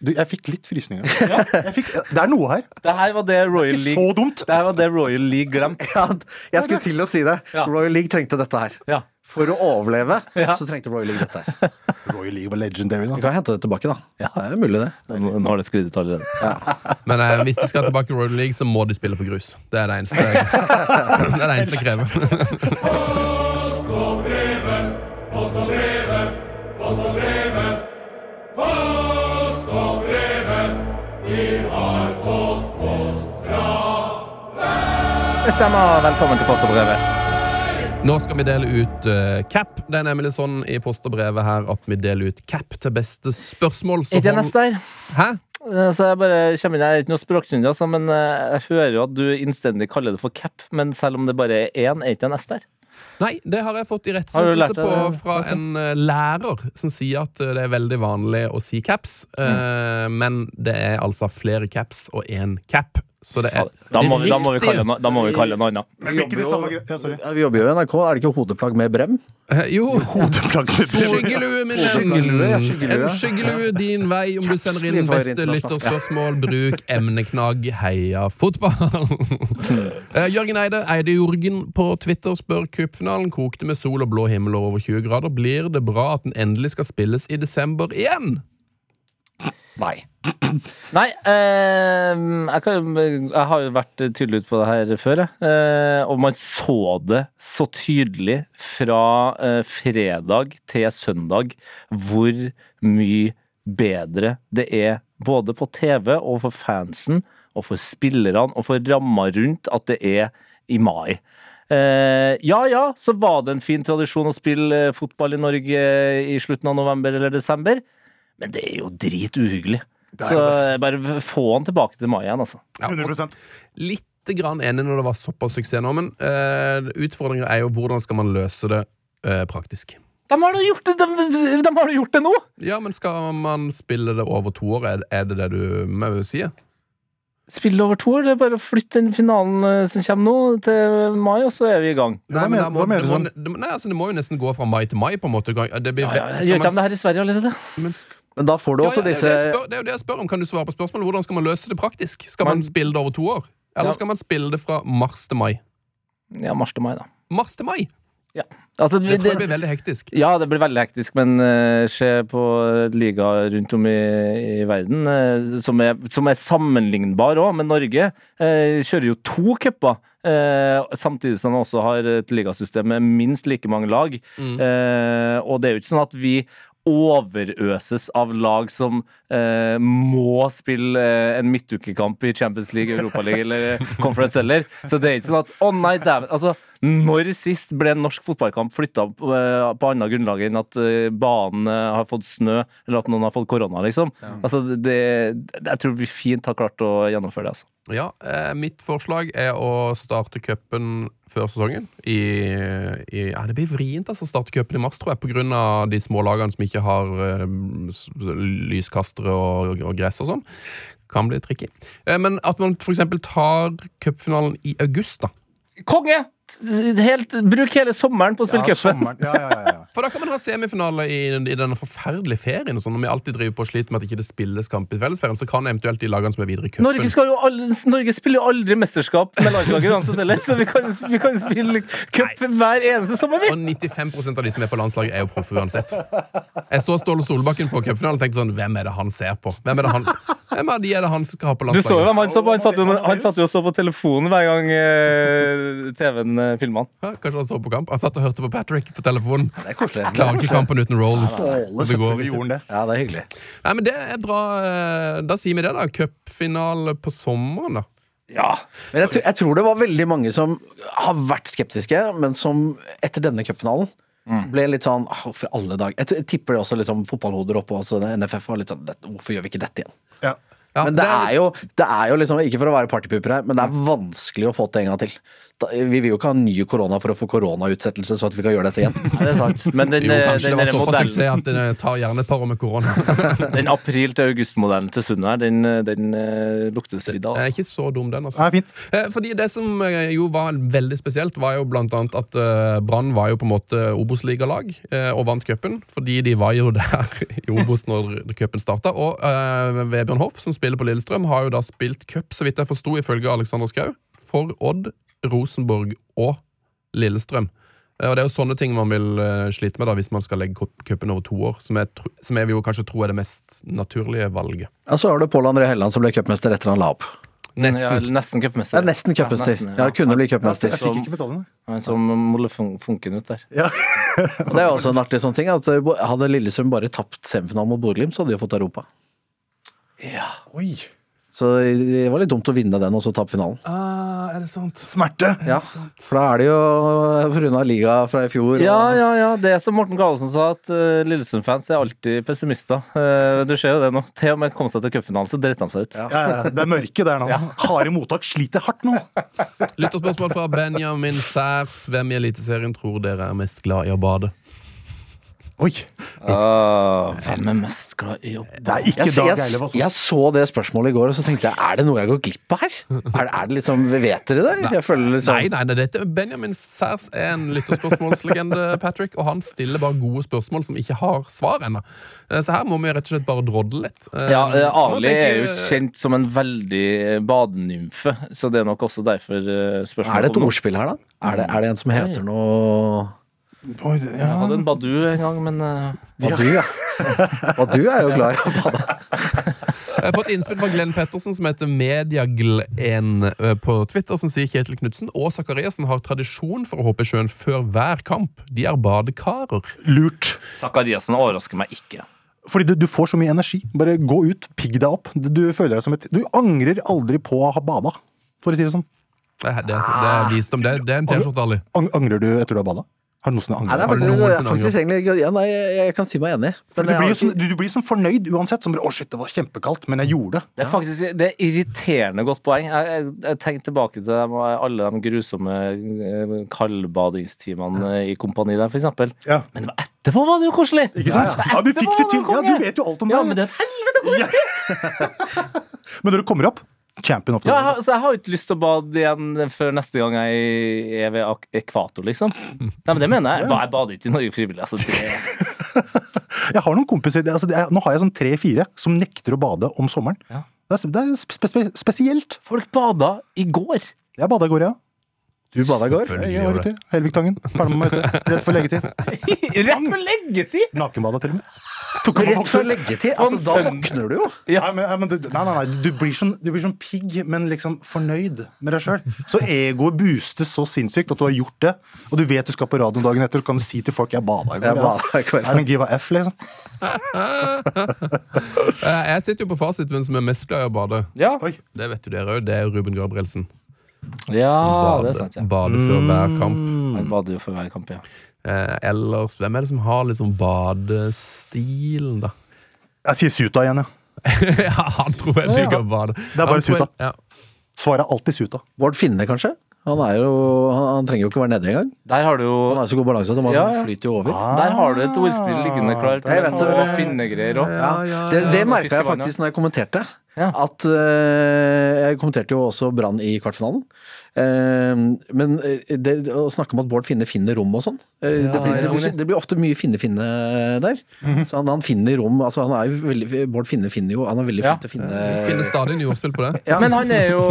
Du, jeg fikk litt frysninger. Jeg fikk, det er noe her. Det her var det Royal Ikke League så dumt. Det her var det Royal League glemte. Ja, jeg skulle til å si det. Ja. Royal League trengte dette her. Ja. For å overleve Ja. så trengte Royal League dette her. Royal League var legendary, da. Vi kan hente det tilbake, da. Det er mulig, det. Nå nå har det sklidd ut allerede. Men eh, hvis de skal tilbake til Royal League, så må de spille på grus. Det er det eneste jeg, det er det eneste jeg krever. Det stemmer. Velkommen til Post og brevet. Nå skal vi dele ut uh, cap. Det er nemlig sånn i post og brevet her at vi deler ut cap til beste spørsmål. Så Ikke neste her. Hæ? Eh, Så jeg bare kommer inn, jeg er ikke noe språkkyndig, altså, men eh, jeg hører jo at du innstendig kaller det for cap. Men selv om det bare er én, er ikke en S der. Nei, det har jeg fått i deg på fra Ok. en eh, lærer som sier at eh, det er veldig vanlig å si caps, eh, men det er altså flere caps og én cap. Så det er Da må, vi, da, må vi kalle, det vi noe annet. Vi jobber jo i NRK. Er det ikke hodeplagg med brem? Eh, Jo, Hodeplagg med brem. skyggelue, min venn. En skyggelue din vei om du sender inn beste lytterspørsmål. Bruk emneknagg heia fotball. Eh, Jørgen Eide, Eide Jorgen på Twitter spør cupfinalen kokte med sol og blå himmel og over 20 grader. Blir det bra at den endelig skal spilles i desember igjen? Nei. Nei, eh, jeg, kan, jeg har jo vært tydelig ute på det her før, jeg. Eh, og man så det så tydelig fra eh, fredag til søndag hvor mye bedre det er både på TV og for fansen og for spillerne og for ramma rundt at det er i mai. Eh, ja ja, så var det en fin tradisjon å spille eh, fotball i Norge eh, i slutten av november eller desember, men det er jo drit uhyggelig. Så bare få han tilbake til mai igjen, altså. Ja, 100% litt grann enig når det var såpass suksess nå, men uh, utfordringa er jo hvordan skal man løse det eh, praktisk. De har jo gjort det, de, de gjort det nå! Ja, men skal man spille det over to år? Er, er det det du må si? Spille over to år, det er bare å flytte den finalen eh, som kommer nå, til mai, og så er vi i gang. Nei, men da må, hva det, må, sånn? det, nei, altså, det må jo nesten gå fra mai til mai, på en måte. Det blir, Ja, ja, gjør ikke man- de det her i Sverige allerede? men Men da får du ja, også ja, det, er disse det, spør, det er jo det jeg spør om. Kan du svare på spørsmålet? Hvordan skal man løse det praktisk? Skal man Man- spille det over to år? Eller Ja. skal man spille det fra mars til mai? Ja, mars til mai, da. Mars til mai! Ja. Altså, Det tror jeg det, blir veldig hektisk. ja, det blir veldig hektisk, men uh, se på liga rundt om i, i verden, uh, som, er, som er sammenlignbar òg med Norge, Uh, kjører jo to cuper. samtidig som de også har et ligasystem med minst like mange lag. Eh, og det er jo ikke sånn at vi overøses av lag som eh, må spille eh, en midtukekamp i Champions League, Europa League eller Conference heller. Så det er ikke sånn at å nei, dæven. Altså, når sist ble en norsk fotballkamp flytta på, eh, på annet grunnlag enn at eh, banen eh, har fått snø, eller at noen har fått korona, liksom? Altså, det, jeg tror vi fint har klart å gjennomføre det, altså. Ja, Mitt forslag er å starte cupen før sesongen. I, i, ja, det blir vrient altså, å starte cupen i mars, tror jeg, pga. de små lagene som ikke har s- lyskastere og, og gress og sånn. Kan bli tricky. Men at man f.eks. tar cupfinalen i august, da. Konge! Helt, bruk hele sommeren på å spille Ja, cupen. Ja, ja, ja, ja. For da kan man ha semifinale i, i denne forferdelige ferien. Og sånn, Når vi alltid driver på og sliter med at ikke det spilles kamp i fellesferien, så kan eventuelt de lagene som er videre i cupen Norge, skal jo aldri, Norge spiller jo aldri mesterskap med landslaget uansett heller, så vi kan, vi kan spille cup hver eneste sommer, vi. Og 95% av de som er på landslaget, er jo proffe uansett. Jeg så Ståle Solbakken på cupfinalen og tenkte sånn Hvem er det han ser på? Hvem er det han, hvem er det han skal ha på Du så jo hvem han så på. Han satt jo, han satt jo og så på telefonen hver gang eh, TV-en eh, filmene. Ja, kanskje han så på kamp? Han satt og hørte på Patrick på telefonen. Det er koselig. Klarer ikke kampen uten rolls. Ja, Det går det. Ja, det er hyggelig. Nei, men det er bra. eh, Da sier vi det, da. Cupfinale på sommeren, da. Ja. Men jeg, tror- jeg tror det var veldig mange som har vært skeptiske, men som etter denne cupfinalen ble litt sånn oh, For alle dager. Jeg, jeg tipper det også liksom fotballhoder oppe også. NFF var litt sånn «Dette- Hvorfor gjør vi ikke dette igjen? Ja. Ja, Men det er, jo, det er jo liksom, ikke for å være partypooper her, men det er vanskelig å få til en gang til. Vi vil jo ikke ha nye korona for å få koronautsettelse, så at vi kan gjøre dette igjen. Nei, det er sant. Men den, Jo, eh, kanskje den, det var såpass modellen, suksess at det tar gjerne et par år med korona. den april til august-modellen til Sunne her, den, eh, den lukter svidd av. Det er Altså. ikke så dum, den. altså. Nei, fint. Eh, Fordi Det som jo var veldig spesielt, var jo blant annet at Brann var jo på en måte Obos-ligalag og vant cupen. Fordi de var jo der i Obos når cupen starta. Og uh, Vebjørn Hoff, som spiller på Lillestrøm, har jo da spilt cup, så vidt jeg forsto, ifølge Alexander Schou, for Odd, Rosenborg og Lillestrøm. Eh, Og Det er jo sånne ting man vil eh, slite med da hvis man skal legge cup- cupen over to år. Som jeg, som jeg vil jo kanskje tro er det mest naturlige valget. Og så har du Pål André Helland som ble cupmester etter han la opp. Nesten, ja, nesten cupmester. Ja, nesten cupmester. Ja, kunne bli cupmester. Jeg fikk ikke. Han mollefunken ut der. Ja. Det er jo også en artig sånn ting, at eh, hadde Lillestrøm bare tapt semifinalen mot Bodø-Glimt, så hadde de jo fått Europa. Oi. Så det var litt dumt å vinne den og så tape finalen. Ah, er det sant? Smerte. Ja, for da er det jo pga. liga fra i fjor. og- Ja, ja, ja. Det er som Morten Galesen sa, at uh, Lillesund-fans er alltid pessimister. Uh, du ser jo det nå. Til og med kom seg til cupfinalen, så dreit han seg ut. Ja, ja, det er mørke der nå. Harde mottak sliter hardt nå. Lytterspørsmål fra Benjamin Særs. Hvem i Eliteserien tror dere er mest glad i å bade? Oi. Uh, hvem er mest glad i å Det er ikke Jeg, Dag Eilev, altså. jeg så det spørsmålet i går, og så tenkte jeg er det noe jeg går glipp av her? Er, det- er det liksom, Vet dere det? Jeg føler liksom Nei, nei, nei, dette Benjamin Særs er en lytterspørsmålslegende, Patrick, og han stiller bare gode spørsmål som ikke har svar ennå. Eh, Så her må vi rett og slett bare drodle litt. Eh, Ja, eh, Ali tenke- er jo kjent som en veldig badenymfe, så det er nok også derfor spørsmålet Er det et ordspill her, da? Er det, er det en som heter noe Oi, Jeg hadde en Badu en gang, men eh, Badu, ja. Badu er jo glad i å bade. Jeg har fått innspill fra Glenn Pettersen, som heter Mediagl1 eh, på Twitter, som sier Kjetil Knutsen og Zakariassen har tradisjon for å hoppe i sjøen før hver kamp. De er badekarer. Lurt. Zakariassen overrasker meg ikke. Fordi du, du får så mye energi. Bare gå ut, pigg deg opp. Du føler deg som et Du angrer aldri på å ha bada, for å si det sånn. Det er, det er, det er visdom. Det er, det er en T-skjorte, Ali. Angrer du etter du har bada? Har du noensinne Nei, det er faktisk, egentlig ja, nei, jeg, jeg kan si meg enig. For du blir, jo sånn, du, du blir sånn fornøyd uansett. Som bare, å shit, det var kjempekaldt, men jeg gjorde det. Det er faktisk det er irriterende godt poeng. Jeg, jeg, jeg tenker tilbake til dem, alle de grusomme eh, kaldbadingstimene i kompani der, for eksempel. Ja. Men etterpå var det jo koselig! Ikke sant? Ja, du fikk det til. Ja, du vet jo alt om det. Ja, men det er et helvete hvor Ja. Men når du kommer opp Champion of the Ja, world. så jeg har ikke lyst til å bade igjen før neste gang jeg er ved ak- ekvator, liksom. Nei, men det mener jeg. Jeg bader ikke i Norge frivillig. Altså, det, Jeg har noen kompiser altså, det er, Nå har jeg sånn tre-fire som nekter å bade om sommeren. Ja. Det er, det er spe spe spesielt. folk bada i går. Jeg bada i går, ja. Du bada i går? Jeg gjorde det. ute. Rett for leggetid. Rett for leggetid! Nakenbada til og med. Tok han Rett før leggetid? Altså, da våkner du jo. Ja, men, men du, nei, nei, nei, du blir, sånn, du blir sånn pigg, men liksom fornøyd med deg sjøl. Så egoet boostes så sinnssykt at du har gjort det, og du vet du skal på radioen dagen etter, så kan du si til folk 'jeg bada i går'. Jeg i don't give a F, liksom. Eh, Jeg sitter jo på fasit hvem som er mest glad i å bade. Ja, Det vet jo dere òg. Det er Ruben Gabrielsen. ja Bade, det er sant. Ja. bade før hver kamp. Jeg bader jo før hver kamp, ja. Eh, ellers, hvem er det som har liksom badestilen, da? Jeg sier Suta igjen, ja. ja, han tror jeg liker å bade. Det er bare Suta. Ja. Svaret er alltid Suta. Bård Finne, kanskje? Han, er jo, han, han trenger jo ikke være nede engang. Der har du jo Han er så god balanse at han Ja, ja. flyter jo over. Der har du et ordspill liggende klart. Og finnegreier òg. Ja, Det, det merka jeg faktisk når jeg kommenterte. Ja. At eh, Jeg kommenterte jo også Brann i kvartfinalen. Eh, men eh, det, å snakke om at Bård Finne finner rom og sånn det, blir, det, det blir ofte mye finne-finne der. Så han, han finner rom altså han er jo veldig, Bård Finne finner jo Han er veldig Ja. flink til å finne Finner stadig nye ordspill på det. Ja. Men han er jo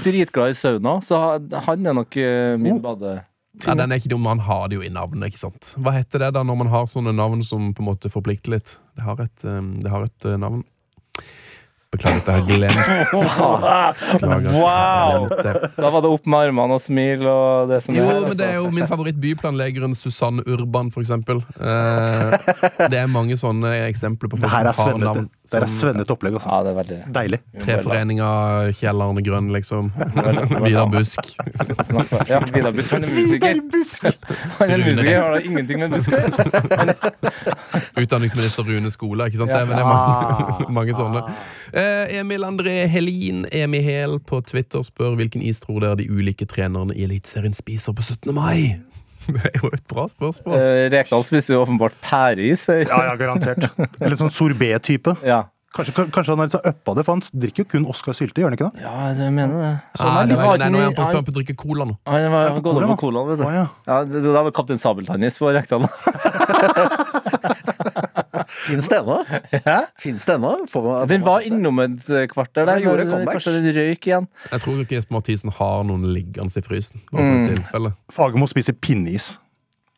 dritglad i sauna, så han er nok min oh. bade... Ja, den er ikke dum, Han har det jo i navnet. ikke sant? Hva heter det da når man har sånne navn som på en måte forplikter litt? Det har et, det har et navn. Beklager at jeg har glemt. Wow! Da var det opp med armene og smil og det som Jo, er. men det er jo min favoritt byplanleggeren Susanne Urban, for eksempel. Eh, det er mange sånne eksempler på folk som har navn Det er svennete opplegg, altså. Ja, det er veldig Deilig. Treforeninga Kjell Arne Grønn, liksom. Vidar Busk. Ja, Vidar Busk, han er musiker. Han er musiker, har da ingenting med busk å gjøre. Utdanningsminister Rune Skole. ikke sant? Det det er mange, mange sånne. Eh, Emil André Helin Emihel på Twitter spør hvilken is tror dere de ulike trenerne i Eliteserien spiser på 17. mai? Det er jo et bra spørsmål. Eh, Rekdal spiser jo åpenbart pæreis. Ja, ja, garantert. Eller sånn sorbet-type. Ja. Kanskje, kanskje han er litt så uppa det, for han drikker jo kun Oscar Sylte, gjør han ikke det? ja, jeg mener det. Ah, det var, nei, nå er han på, på å drikke cola nå. han var gått over på cola, vet du. Ja. Ja, det, det var Kaptein Sabeltannis på Rekdal. Fins det ennå? Fins det ennå? Den var innom et kvarter der. Gjorde comeback. Kanskje den røyk igjen. Jeg tror ikke Jesper Mathisen har noen liggende i frysen. Sånn tilfelle. Fagermo spiser pinneis.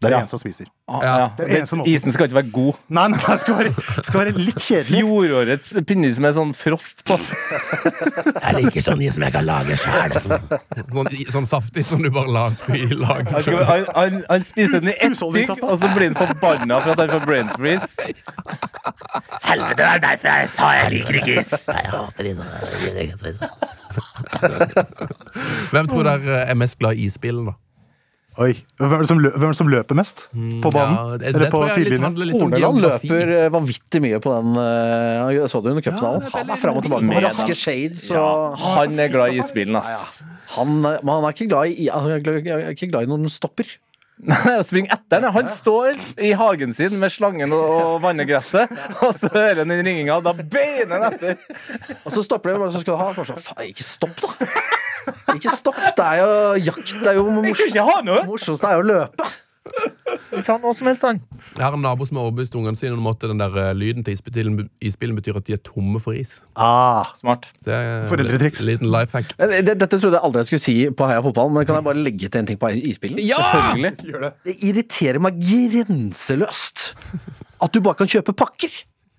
Det er det Ja. eneste han spiser. Ah, Ja, ja. det er eneste måten. Isen skal ikke være god. Nei, nei, det skal være, skal være litt kjedelig. Fjorårets pinnis med sånn frost på. Jeg liker sånn is som jeg kan lage sjæl. Sånn, sånn saftig som du bare lager i lag. Han, skal, han, han, han spiser den i ett stykk, Husholdningssaft, og så blir han forbanna for at han får brain freeze. Helvete, det er derfor jeg sa jeg liker ikke is. Jeg hater is. jeg liker ikke is. Hvem tror dere er mest glad i isbilen, da? Mm. Oi, Hvem er det som, lø hvem er det som løper mest på banen? Ja, det, Eller det på tror jeg litt sidelinjen? handler litt om Horneland geografi. løper eh, vanvittig mye på den eh, Jeg så det under cupfinalen. det er Han er fram og tilbake med Med raske han. shades Ja, og han er glad i isbilen, ass. han, eh, Men han er ikke glad i Han er glad- er ikke glad i noen stopper. Nei, Spring etter den. Han står i hagen sin med slangen og, vanner gresset, og så hører han den ringinga, og da beiner han etter. Og så stopper det, hva er skal du ha? Bare sånn, faen, ikke stopp, da! Ikke stopp! Det er jo jakt. Det er jo mors ha noe! er jo å løpe. Ha noe som helst, han. Jeg har en nabo som har overbevist ungene sine om at den der eh, lyden til isbilen, isbilen betyr at de er tomme for is. Ah, Smart. Det er Foreldretriks. en liten life hack. Dette trodde jeg aldri jeg skulle si på Heia fotball, men kan jeg bare legge til en ting på isbilen? Ja! Selvfølgelig. Det irriterer meg grenseløst at du bare kan kjøpe pakker.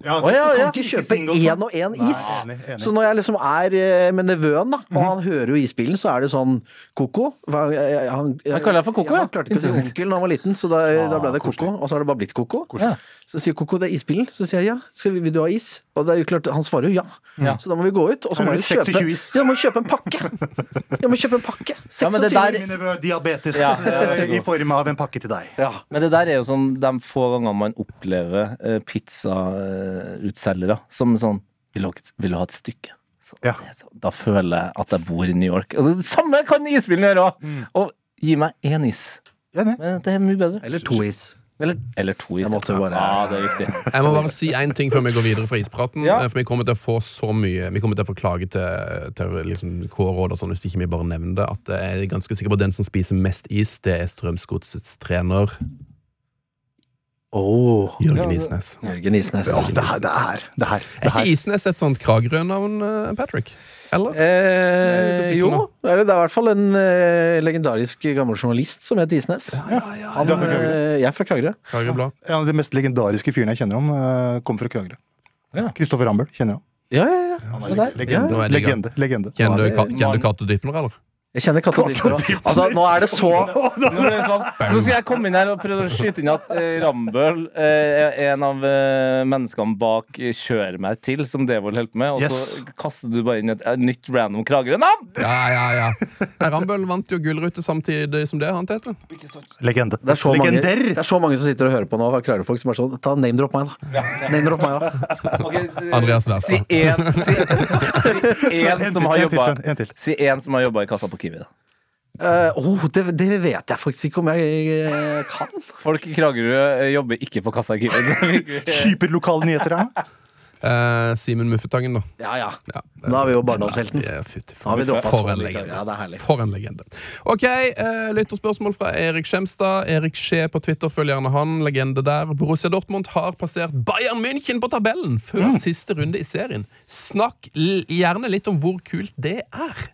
Ja, Å, ja, Du ja. kan ikke kjøpe én og én Nei, is. enig, enig. Så når jeg liksom er eh, med nevøen, da, og han hører jo isbilen, så er det sånn Koko. Han, jeg- jeg- Han, Han kaller deg for Koko, ja. ja. Han klarte ikke å si onkel da han var liten, så da, da ble det Koko. Og så har det bare blitt Koko. Ja. Så sier Koko det er isbilen. Så sier jeg ja, skal vi, vil du ha is? Og det er jo klart, han svarer jo ja. Ja. Så da må vi gå ut, og så må vi kjøpe, ja, må kjøpe en pakke. Jeg må kjøpe en pakke. Men det 26 der-. Diabetes Ja, eh, i form av en pakke til deg. Ja. Men det der er jo sånn de få gangene man opplever uh, pizzautselgere som sånn vil du, ha et- vil du ha et stykke? Så, Ja. så, da føler jeg at jeg bor i New York. Og det samme kan isbilen gjøre òg! Og gi meg én is. Det er mye bedre. Eller to is. Eller, eller to. Jeg måtte bare- Ja, det er viktig. Jeg må bare si én ting før vi går videre fra ispraten. Ja. eh, For vi kommer til å få så mye Vi kommer til å få klage til, til liksom K-råd og sånn hvis ikke vi bare nevner det. At jeg er ganske sikker på at den som spiser mest is, det er Strømsgodsets trener Oh, Jørgen Isnes. Jørgen Isnes. Ja, det her, det her. Det her, Er ikke. Isnes et sånt Kragerø-navn, eh, Patrick? Eller? Eh, jo, det er det er i hvert fall en eh, legendarisk gammel journalist som heter Isnes. Ja, ja, Kragerø? eh, jeg er fra Kragerø. Kragerø? En av de mest legendariske fyrene jeg kjenner om, eh, kommer fra Kragerø. Ja. Kristoffer Rambøll kjenner jeg. Ja, ja, ja. Han er legende. Legende. legende. Kjenner du, Ja, Ka- du Cato Dypner, eller? Jeg kjenner Katte Dilter. Altså, nå er det så Nå sånn. Nå skal jeg komme inn her og prøve å skyte inn at eh, Rambøll eh, er en av eh, menneskene bak Kjør meg til, som Devold holdt med, og Yes. så kaster du bare inn et, et nytt random Kragerø-navn! Ja, ja, ja. Nei, Rambøll vant jo gullrute samtidig som det, han Tete. Legende. det er, så mange, Legender! det er så mange som sitter og hører på nå Kragerø-folk som er sånn Ta name-drop meg, da. Name-drop meg, da. Ok, eh, Andreas Si én si, si En en som har en til, jobba en til. Si en som har jobba i kassa på Kiwi. da Uh, oh, det, det vet jeg faktisk ikke om jeg eh, kan. Folk i Kragerø eh, jobber ikke på kassa i Hyperlokale nyheter ja. Uh, Simen Muffetangen, da. Ja, ja. Ja, Nå er vi jo barndomshelten. Ja, droppet For en legende. Ja, det. For en legende. Ok, uh, lytterspørsmål fra Erik Skjemstad. Erik Skje på Twitter, følg gjerne han. Legende der. Borussia Dortmund har passert Bayern München på tabellen før siste runde i serien. Snakk l gjerne litt om hvor kult det er.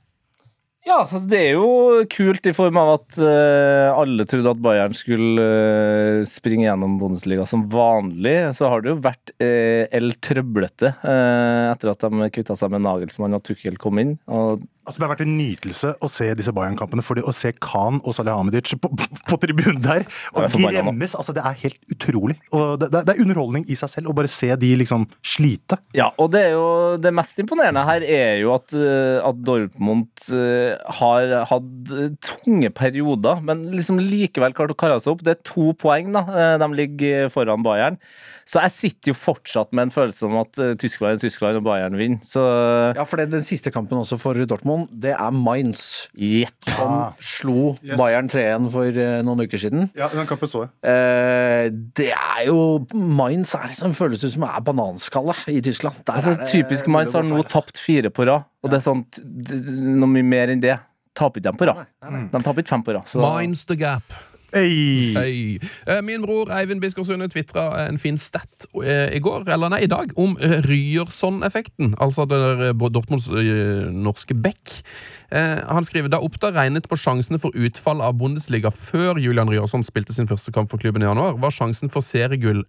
Ja, det er jo kult i form av at uh, alle trodde at Bayern skulle uh, springe gjennom Bundesliga som vanlig. Så har det jo vært uh, el trøblete etter at de kvitta seg med Nagelsmann og Tukkel kom inn. Og Altså, det har vært en nytelse å se disse Bayern-kampene. fordi Å se Khan og Salihamidzic på, på tribunen der og gremmes altså, Det er helt utrolig. Og det, det, er underholdning i seg selv å bare se de liksom slite. Ja, og det er jo det mest imponerende her er jo at, eh, at Dortmund eh, har hatt eh, tunge perioder, men liksom likevel klart å karre seg opp. Det er to poeng, da. De ligger foran Bayern. Så jeg sitter jo fortsatt med en følelse om at eh, Tyskland er Tyskland og Bayern vinner. Så Ja, for det, den siste kampen også for Dortmund, det er Mainz. jepp. Som Ah. slo Yes. Bayern 3-1 for eh, noen uker siden. Ja, den kampen så jeg. Eh, det er jo Mainz er liksom føles ut som er bananskalle i Tyskland. Der Altså, er det- typisk Mainz har nå tapt fire på rad, og det er sånn noe mye mer enn det. Taper ikke de på rad. De taper ikke fem på rad. så- Minds the gap. Hey. Hei. Eh, Min bror Eivind Biskersund tvitra en fin stat eh, i går, eller nei, i dag, om eh, Ryerson-effekten. Altså der Dortmunds norske back. Eh, Han skriver da Oppda regnet på sjansene for utfall av Bundesliga før Julian Ryerson spilte sin første kamp for klubben i januar, var sjansen for seriegull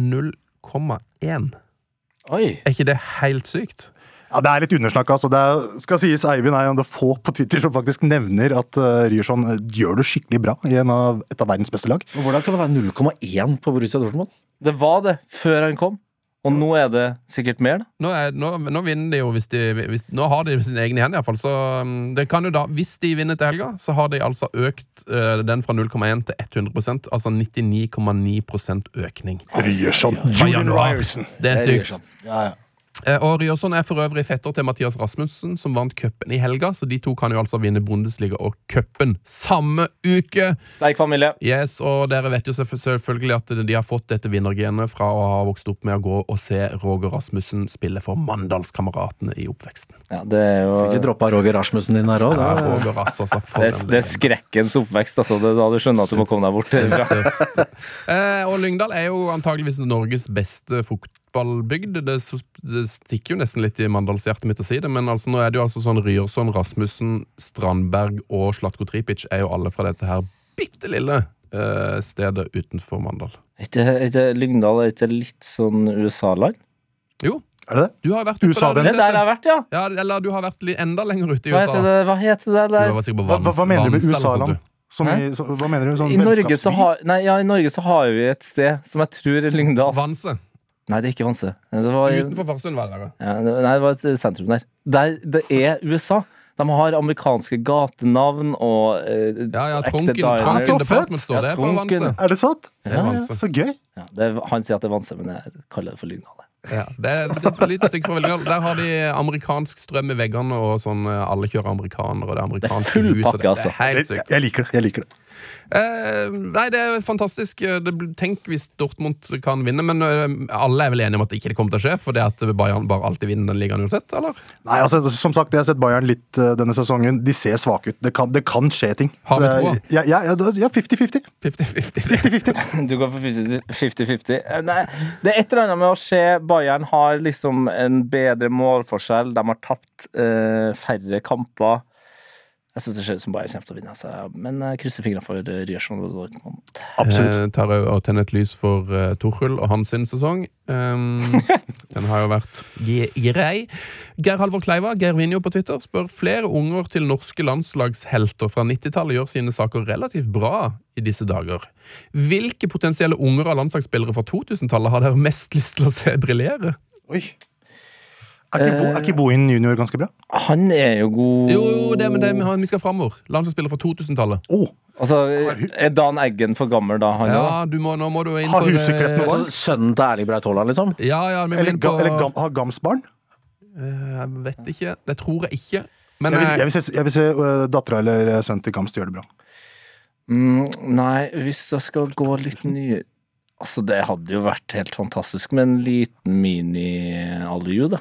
0,1. Oi. Er ikke det helt sykt? Ja, Det er litt undersnakka. Altså. Det er, skal sies Eivind er en av de få på Twitter som faktisk nevner at uh, Ryerson eh, gjør det skikkelig bra i en av, et av verdens beste lag. Men Hvordan kan det være 0,1 på Borussia Dortmund? Det var det før han kom, og nå er det sikkert mer. da. Nå, er, nå, nå vinner de jo hvis de hvis, Nå har de sine egne hender, iallfall. Så um, det kan jo da, hvis de vinner til helga, så har de altså økt uh, den fra 0,1 til 100% altså 99,9% økning. Ryerson. Det er sykt. Ja, ja. Eh, Og Ryerson er for øvrig fetter til Mathias Rasmussen, som vant cupen i helga, så de to kan jo altså vinne Bundesliga og cupen samme uke. Sterk familie. Yes, og dere vet jo selvfølgelig at de har fått dette vinnergenet fra å ha vokst opp med å gå og se Roger Rasmussen spille for Mandalskameratene i oppveksten. Ja, det er jo Ikke droppa Roger Rasmussen din her òg. Ja, Roger Rass, altså. Det, en det er skrekkens oppvekst. altså. Det er da du skjønner at du må komme deg bort. Eh, og Lyngdal er jo antageligvis Norges beste fotballbygd. Det, det stikker jo nesten litt i Mandalshjertet mitt å si det, men altså, nå er det jo altså sånn Ryerson, Rasmussen, Strandberg og Slatko Tripic er jo alle fra dette her bitte lille uh, stedet utenfor Mandal. Er ikke, Lyngdal er ikke litt sånn USA-land? Jo, Er det det? du har vært USA, der, Det er der jeg har vært, ja. Ja, eller du har vært enda lenger ute i Hva USA. heter det, hva heter det der? på Hva, hva, hva Vans- mener du med USA-land? Som i, så, hva mener du? Sånn I Norge, har, nei, ja, I Norge så har vi et sted som jeg tror er Lyngdal. Vanse. Nei, det er ikke Vanse. Det var, Utenfor Farsund var det der. ja. nei, det var et sentrum der. der. Det er USA. De har amerikanske gatenavn og eh, Ja, ja, Tronken. Tronken Department står Ja, Det er på. Vanse. Er det sant? Det er Ja, ja. Vanse. Så gøy. Ja, det er, han sier at det er Vanse, men jeg kaller det for Lyngdal. Ja, det er et lite stykke fra Velgdal. Der har de amerikansk strøm i veggene, og sånn eh, alle kjører amerikanere, og det er amerikanske full hus. pakke, det, det altså. er helt Jeg, sykt. jeg liker det. jeg liker det. Eh, nei, det er fantastisk. Det, tenk hvis Dortmund kan vinne, men eh, alle er vel enige om at det ikke kommer til å skje, fordi at Bayern bare alltid vinner den ligaen uansett, eller? Nei, altså, Som sagt, jeg har sett Bayern litt eh, denne sesongen. De ser svake ut. Det kan, det kan skje ting. Har vi troa? Ja, ja, ja, da- ja, 50-50. 50-50. Du går for 50-50. Eh, Nei, det er et eller annet med å se Bayern har liksom en bedre målforskjell. De har tapt eh, færre kamper. Jeg syns det ser ut som Bayern kommer til å vinne, altså. men jeg krysser fingrene for eh, Ryerson. Absolutt. Eh, tar òg og tenner et lys for uh, Torhull og hans sesong. Um, den har jo vært grei. Geir Halvor Kleiva, Geir Vinjo på Twitter, spør flere unger til norske landslagshelter fra 90-tallet gjør sine saker relativt bra i disse dager. Hvilke potensielle unger av landslagsspillere fra 2000-tallet har dere mest lyst til å se briljere? Oi. Er ikke, Bo, er ikke Bohin junior ganske bra? Han er jo god Jo, jo, det, men det, vi har- vi skal framover. Landslagsspiller fra 2000-tallet. Oh, Altså, Er Dan Eggen for gammel da, han? Ja, du må, nå må du inn Har på Huseklepp noe eh. Altså, sønnen til Erling Braut Haaland, liksom? Ja, ja, vi må eller inn på ga, eller gam, har Gams barn? Eh, Jeg vet ikke. Det tror jeg ikke. Men Jeg vil, eh, jeg vil se, jeg vil se uh, dattera eller sønnen til Gams gjøre det bra. Mm, nei, hvis jeg skal gå litt nye Altså, det hadde jo vært helt fantastisk med en liten mini-Aliu, da.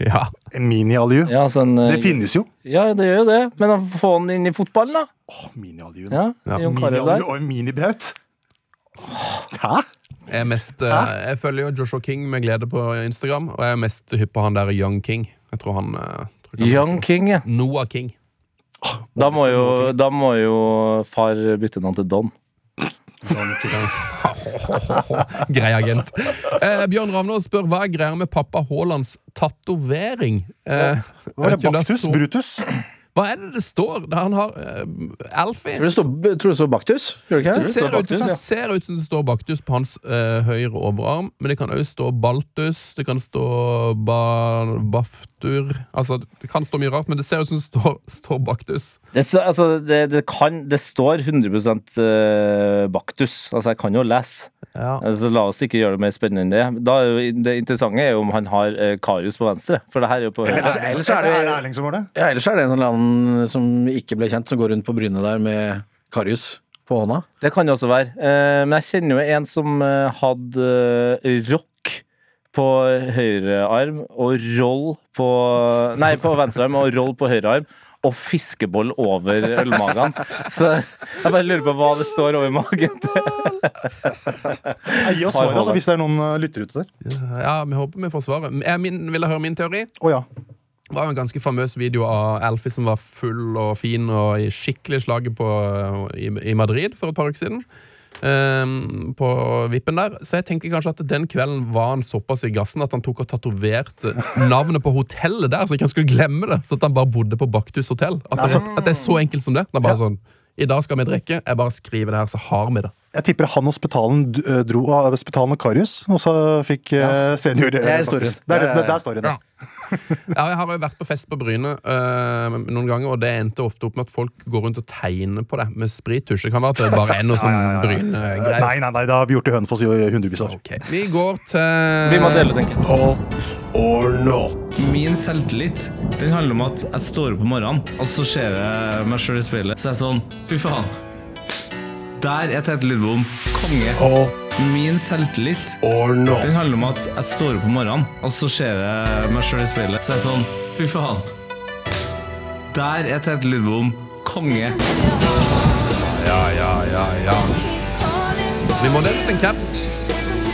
Ja. Mini-Aliu. Ja, sånn, Det finnes jo. Ja, det gjør jo det. Men å få den inn i fotballen, da? Oh, mini-Aliu. Ja, Ja, Mini-Aliu og mini-Braut. Hæ? Jeg, er mest, eh, jeg følger jo Joshua King med glede på Instagram, og jeg er mest hypp på han der Young King. Jeg tror han eh, tror han Young. King, ja. Noah King. Da må jo, da må jo far bytte navn til Don. Grei agent. Eh, Bjørn Ravnås spør hva er greia med pappa Haalands tatovering. Eh, var det? Baktus? så- Brutus? Hva er det det står? Der han har uh, Alfie. Tror du det står, tror det står Baktus? Gjør det ikke Det det? ser, ut, Baktus, det ja. ser ut som det står Baktus på hans uh, høyre overarm, men det kan òg stå Baltus, det kan stå ba, Baftur Altså, det kan stå mye rart, men det ser ut som det står, står Baktus. Det, altså, det, det, kan, det står 100 eh, Baktus. Altså, jeg kan jo lese. Ja. Så la oss ikke gjøre det mer spennende enn det. Da er jo, det interessante er jo om han har eh, Karius på venstre, for det her er jo på høyre. Ellers, ellers er det Erling som var det. Ja, ellers er det en sånn land som ikke ble kjent, som går rundt på brynet der med Karius på hånda. Det kan det også være. Eh, men jeg kjenner jo en som eh, hadde eh, rock på høyre arm og roll på Nei, på venstre arm og roll på høyre arm. Og fiskeboll over ølmagen. Så jeg bare lurer på hva det står over magen. til. Gi oss svaret, altså, hvis det er noen lytter lyttere ute der. ja, vi håper vi får svaret. Jeg min, vil høre min teori. Å ja. Det var en ganske famøs video av Alfie som var full og fin og i skikkelig slaget på, i, i Madrid for et par uker siden. Ehm, på vippen der Så jeg tenker kanskje at den kvelden var han såpass i gassen at han tok og tatoverte navnet på hotellet der, så ikke han skulle glemme det. Så at han bare bodde på Baktus hotell. At det, at det er så enkelt som det. det er bare sånn, I dag skal vi drikke. Jeg bare skriver det her, så har vi det. Jeg tipper han og Spetalen uh, dro av Spetalen og Karius, og så fikk ja. senior Det er historien. Det er, det, det er storyen. Ja. Ja, jeg har jo vært på fest på Bryne øh, noen ganger, og det endte ofte opp med at folk går rundt og tegner på det med sprittusj. Det kan være at det bare er noe sånn Bryne-greier. Nei, nei, nei, det har vi gjort i Hønefoss i hundrevis av år. Okay. Vi går til Vi må dele tenker jeg. Hot or not? Min selvtillit Den handler om at jeg står opp om morgenen, og så ser jeg meg sjøl i speilet. Så jeg er sånn Fy faen. Der er Tete Lidbom konge. Og Min selvtillit or not? Den handler om at jeg står opp om morgenen, og så ser jeg meg sjøl i speilet. Så er jeg sånn Fy faen. Der er Tete Lidbom konge. Ja, ja, ja, ja. Vi må dele ut en caps.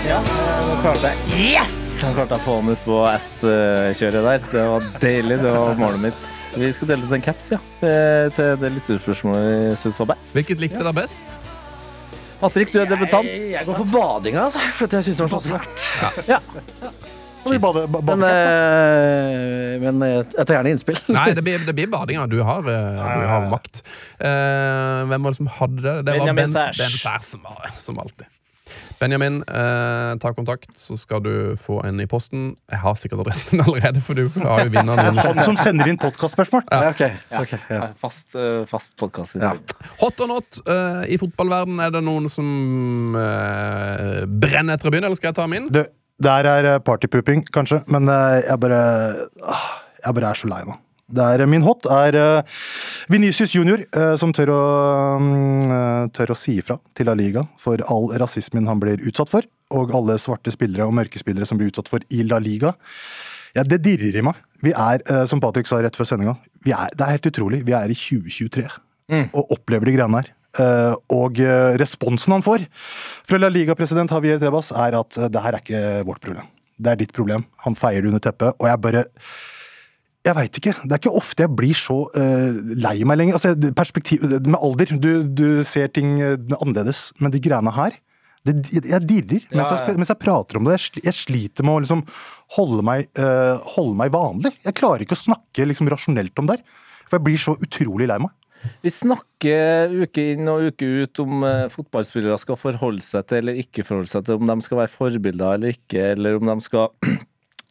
Ja, nå klarte jeg Yes! Han klarte å få den ut på S-kjøret der. Det var deilig. Det var målet mitt. Vi skal dele ut en caps, ja. Til det lytterspørsmålet vi syns var best. Hvilket likte dere best? Patrick, du er debutant. Jeg, jeg går for badinga, altså, for jeg syns det var så svært. Ja. ja. bade, ba, Men, eh, men jeg tar gjerne innspill. Nei, det blir, det blir badinga. Du har, øh, du har makt. Eh, hvem var det som hadde det? Det var Ben, ben Sæsj som som alltid. Benjamin, eh, ta kontakt, så skal du få en i posten. Jeg har sikkert adressen allerede, for du har jo vinneren. Han som sender inn podkastspørsmål. Ja, ok, okay. ja. Fast, ja. fast podkast. Ja. Hot or not, eh, i fotballverden er det noen som eh, brenner etter å begynne, eller skal jeg ta min? Det, der er eh, partypooping, kanskje, men eh, jeg bare ah, Jeg bare er så lei nå. Det er, min hot er uh, Venicius Junior, uh, som tør å, mm, eh, tør å si ifra til La Liga for all rasismen han blir utsatt for, og alle svarte spillere og mørke spillere som blir utsatt for i La Liga. Ja, Det dirrer i meg. Vi er, eh, som Patrick sa rett før sendinga, det er helt utrolig. Vi er i 2023 og opplever de greiene her. Uh, og uh, responsen han får fra La Liga-president Javier Trebas, er at uh, det her er ikke vårt problem. Det er ditt problem. Han feier det under teppet. Og jeg bare Jeg veit ikke. Det er ikke ofte jeg blir så uh, lei meg lenger. Altså, perspektiv, med alder. Du, du ser ting eh, annerledes. Men de greiene her det, Jeg dirrer Ja, mens, jeg, mens jeg prater om det. Jeg, jeg sliter med å liksom holde meg, uh, holde meg vanlig. Jeg klarer ikke å snakke liksom rasjonelt om det her. For jeg blir så utrolig lei meg. Vi snakker uke inn og uke ut om fotballspillere skal forholde seg til eller ikke forholde seg til, om de skal være forbilder eller ikke, eller om de skal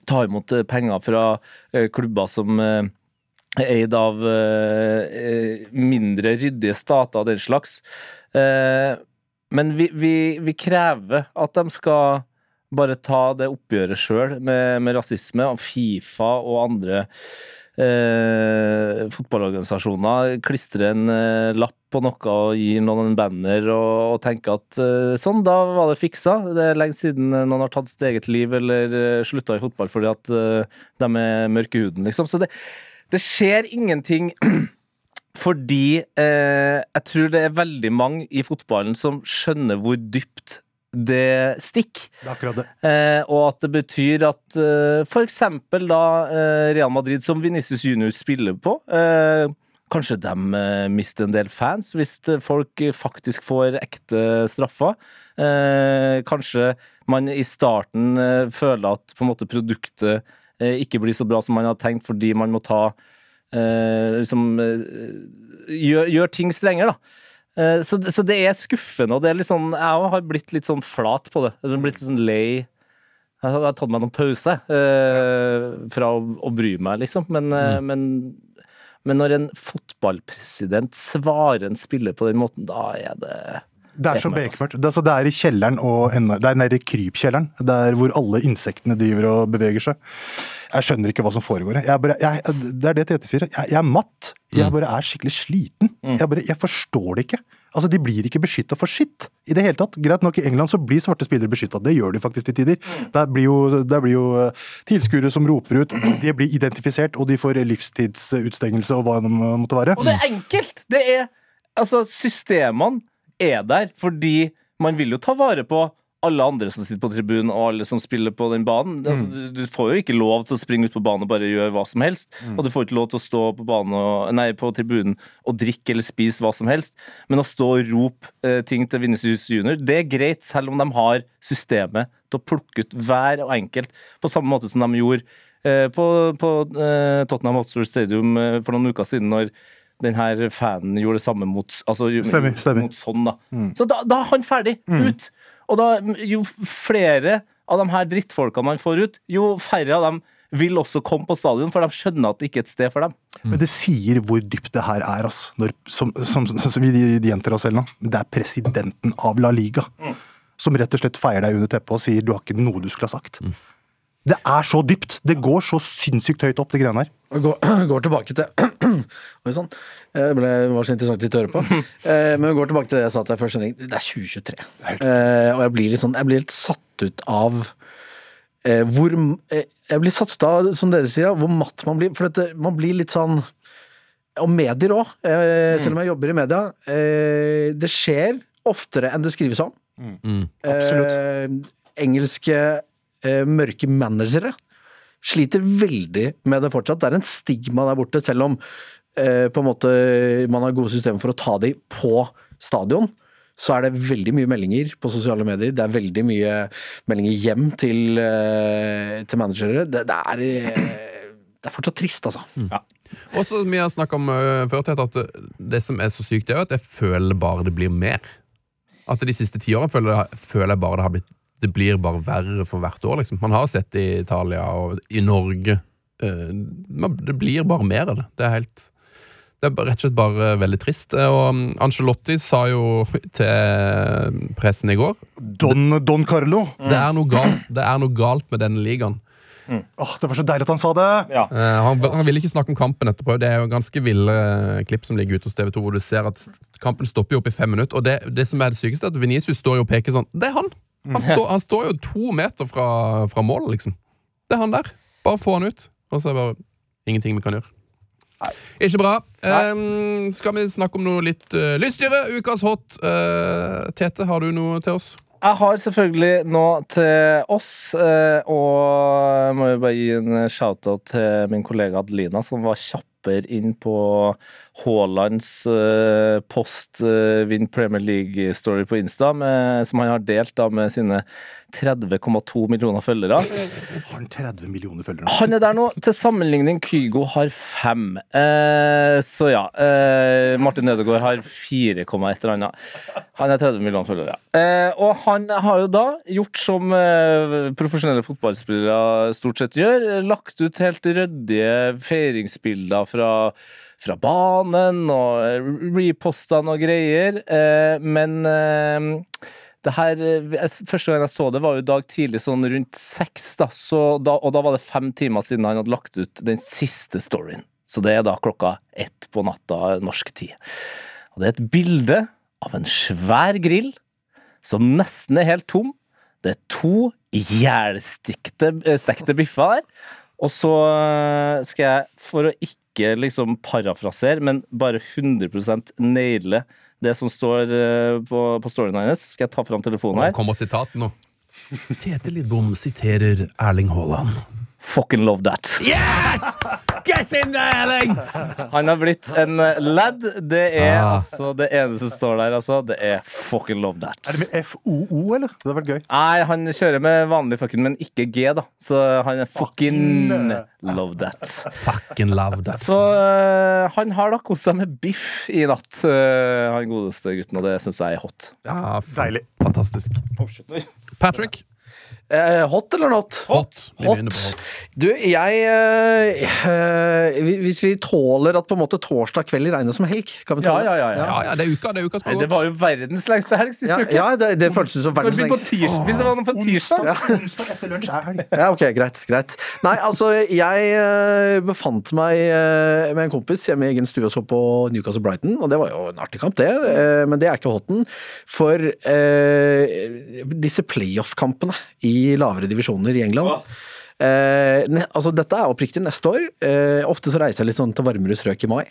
ta imot eh, penger fra eh, klubber som eh, er eid av mindre ryddige stater og den slags. Men vi, vi, vi krever at de skal bare ta det oppgjøret sjøl med, med rasisme, og Fifa og andre eh, fotballorganisasjoner klistrer en eh, lapp på noe og gir noen en banner og, og tenker at eh, sånn, da var det fiksa. Det er lenge siden eh, noen har tatt sitt eget liv eller uh, slutta i fotball fordi at eh, de er mørke i huden, liksom. Så det, det skjer ingenting. Fordi eh, jeg tror det er veldig mange i fotballen som skjønner hvor dypt det stikk. Det akkurat det. Eh, og at det betyr at eh, eksempel da eh, Real Madrid, som Vinicius Junior spiller på, eh, kanskje de eh, mister en del fans hvis eh, folk faktisk får ekte straffer. Eh, kanskje man i starten føler at på en måte produktet ikke blir så bra som man har tenkt fordi man må ta liksom gjør, gjør ting strengere, da. Eh, så, så det er skuffende, og det er litt sånn Jeg har blitt litt sånn flat på det. Jeg har blitt litt sånn lei. Jeg har tatt meg noen pause eh, fra å, å bry meg, liksom. Men, mm. men, men når en fotballpresident svarer en spiller på den måten, da er det Det er så Helt bekmørkt. Det, er altså, det er i kjelleren og enda- det er nede i krypkjelleren. Der hvor alle insektene driver og beveger seg. Jeg skjønner ikke hva som foregår. Jeg bare, jeg, det er det Tete sier. Jeg, jeg er matt. Jeg bare er skikkelig sliten. Jeg, bare, jeg forstår det ikke. Altså, De blir ikke beskytta for sitt i det hele tatt. Greit nok, i England så blir svarte spillere beskytta. Det gjør de faktisk til tider. Der blir jo, der blir jo eh, tilskuere som roper ut. De blir identifisert, og de får livstidsutstengelse og hva det måtte være. Og det er enkelt! Det er Altså, systemene er der fordi man vil jo ta vare på alle andre som sitter på tribunen, og alle som spiller på den banen. Altså, du, du får jo ikke lov til å springe ut på banen og bare gjøre hva som helst. Og du får ikke lov til å stå på, banen og, nei, på tribunen og drikke eller spise hva som helst. Men å stå og rope eh, ting til Vinicius Junior, det er greit, selv om de har systemet til å plukke ut hver og enkelt, på samme måte som de gjorde eh, på, på eh, Tottenham Hotspur Stadium eh, for noen uker siden, når den her fanen gjorde det samme mot, altså, Stemmer, stemmer. mot sånn. Da. Så da, da er han ferdig. Ut! Og da, jo flere av de her drittfolkene man får ut, jo færre av dem vil også komme på stadion, for de skjønner at det ikke er et sted for dem. Men det sier hvor dypt det her er, ass. Når, som, som, som vi de gjentar oss selv nå. Det er presidenten av La Liga som rett og slett feier deg under teppet og sier du har ikke noe du skulle ha sagt. Det er så dypt. Det går så sinnssykt høyt opp, det greiene her. Går, går tilbake til Oi sann. Det ble, var så interessant å høre på. Eh, men vi går tilbake til det jeg sa til deg først. Det er 2023. Eh, og jeg blir litt sånn Jeg blir litt satt ut av eh, hvor eh, Jeg blir satt ut av, som dere sier, hvor matt man blir. For dette, man blir litt sånn Og medier òg, eh, selv om jeg jobber i media. Eh, det skjer oftere enn det skrives om. Absolutt. Eh, engelske eh, mørke managere sliter veldig med det fortsatt. Det er en stigma der borte, selv om eh, på en måte man har gode systemer for å ta de på stadion. Så er det veldig mye meldinger på sosiale medier. Det er veldig mye meldinger hjem til, eh, til managere. Det, det, er, eh, det er fortsatt trist, altså. Og så Vi har snakka om uh, før, Tete, at det, det som er så sykt, er at jeg føler bare det blir mer. At de siste ti årene føler, føler jeg bare det har blitt Det blir bare verre for hvert år, liksom. Man har sett det i Italia og i Norge. Eh, det blir bare mer av det. Det er helt det er rett og slett bare veldig trist. Eh, Og um, Angelotti sa jo til pressen i går Don, Don Carlo. det, er noe galt, det er noe galt med denne ligaen. Åh, det var så deilig at han sa det! Ja. han, han ville ikke snakke om kampen etterpå. Det er jo ganske ville eh, klipp som ligger ute hos TV2, hvor du ser at kampen stopper jo opp i fem minutter. Og det, det som er det sykeste, er at Venicius står jo og peker sånn. Det er han! Han, står- han står jo to meter fra, fra målet, liksom. Det er han der. Bare få han ut. Og så er det bare ingenting vi kan gjøre. Nei. Ikke bra. Um, skal vi snakke om noe litt uh, lystigere? Ukas hot. Uh, Tete, har du noe til oss? Jeg har selvfølgelig noe til oss, eh, og jeg må jo bare gi en shout-out til min kollega Adelina, som var kjappere inn på Haalands eh, post-Vinn Premier League-story på Insta, med, som han har delt da med sine 30,2 millioner følgere. Har han 30 millioner følgere? Han er der nå. Til sammenligning, Kygo har fem. Eh, så ja. Eh, Martin Ødegaard har 4, et eller annet. Han er 30 millioner følgere. Eh, og han har jo da gjort som profesjonelle fotballspillere stort sett gjør. Lagt ut helt ryddige feiringsbilder fra fra banen og reposta noe greier. Eh, men eh, det her, eh, Første gang jeg så det, var jo dag tidlig, sånn rundt seks. da, da Og da var det fem timer siden han hadde lagt ut den siste storyen. Så det er da klokka ett på natta norsk tid. Og det er et bilde av en svær grill som nesten er helt tom. Det er to ihjelstekte eh, biffer der. Og så eh, skal jeg, for å ikke liksom parafrasere, men bare 100 naile det som står eh, på, på storyen hennes, skal jeg ta fram telefonen her. her. kommer sitatet nå. Tete Lidbom siterer Erling Haaland. Fucking love that. Yes! Get in there, Erling! Han har blitt en eh, lad. Det er Ah. altså det eneste som står der, altså. Det er fucking love that. Er det med FOO, eller? Det hadde vært gøy. Nei, han kjører med vanlig fucking, men ikke G, da. Så han er fucking Fucking. love that. Fucking love that. Så uh, han har da kost seg med biff i natt, uh, han godeste gutten, og det syns jeg er hot. Ja, Deilig. fantastisk. Patrick, Eh, hot eller not? hot. Hot. hot. Du, jeg eh, eh, Hvis vi tåler at på en måte torsdag kveld regnes som helg, kan vi tåle ja, ja. ja. Ja, ja, det er uka, det er uka som har gått. Det var jo verdens lengste helg sist Ja, uke. ja det, det føltes som Kan verdens vi på lengste tirsdag, hvis det var noe på tirsdag? Onsdag, onsdag etter lunsj er helg. Ja, ok, greit, greit. Nei, altså, jeg eh, befant meg eh, med en kompis hjemme i egen stue og så på Newcastle Brighton, og det var jo en artig kamp, det. eh, men det er ikke hoten. For eh, disse playoff-kampene i lavere divisjoner i England Eh, ne, altså Dette er oppriktig neste år. Eh, ofte så reiser jeg litt sånn til varmere strøk i mai.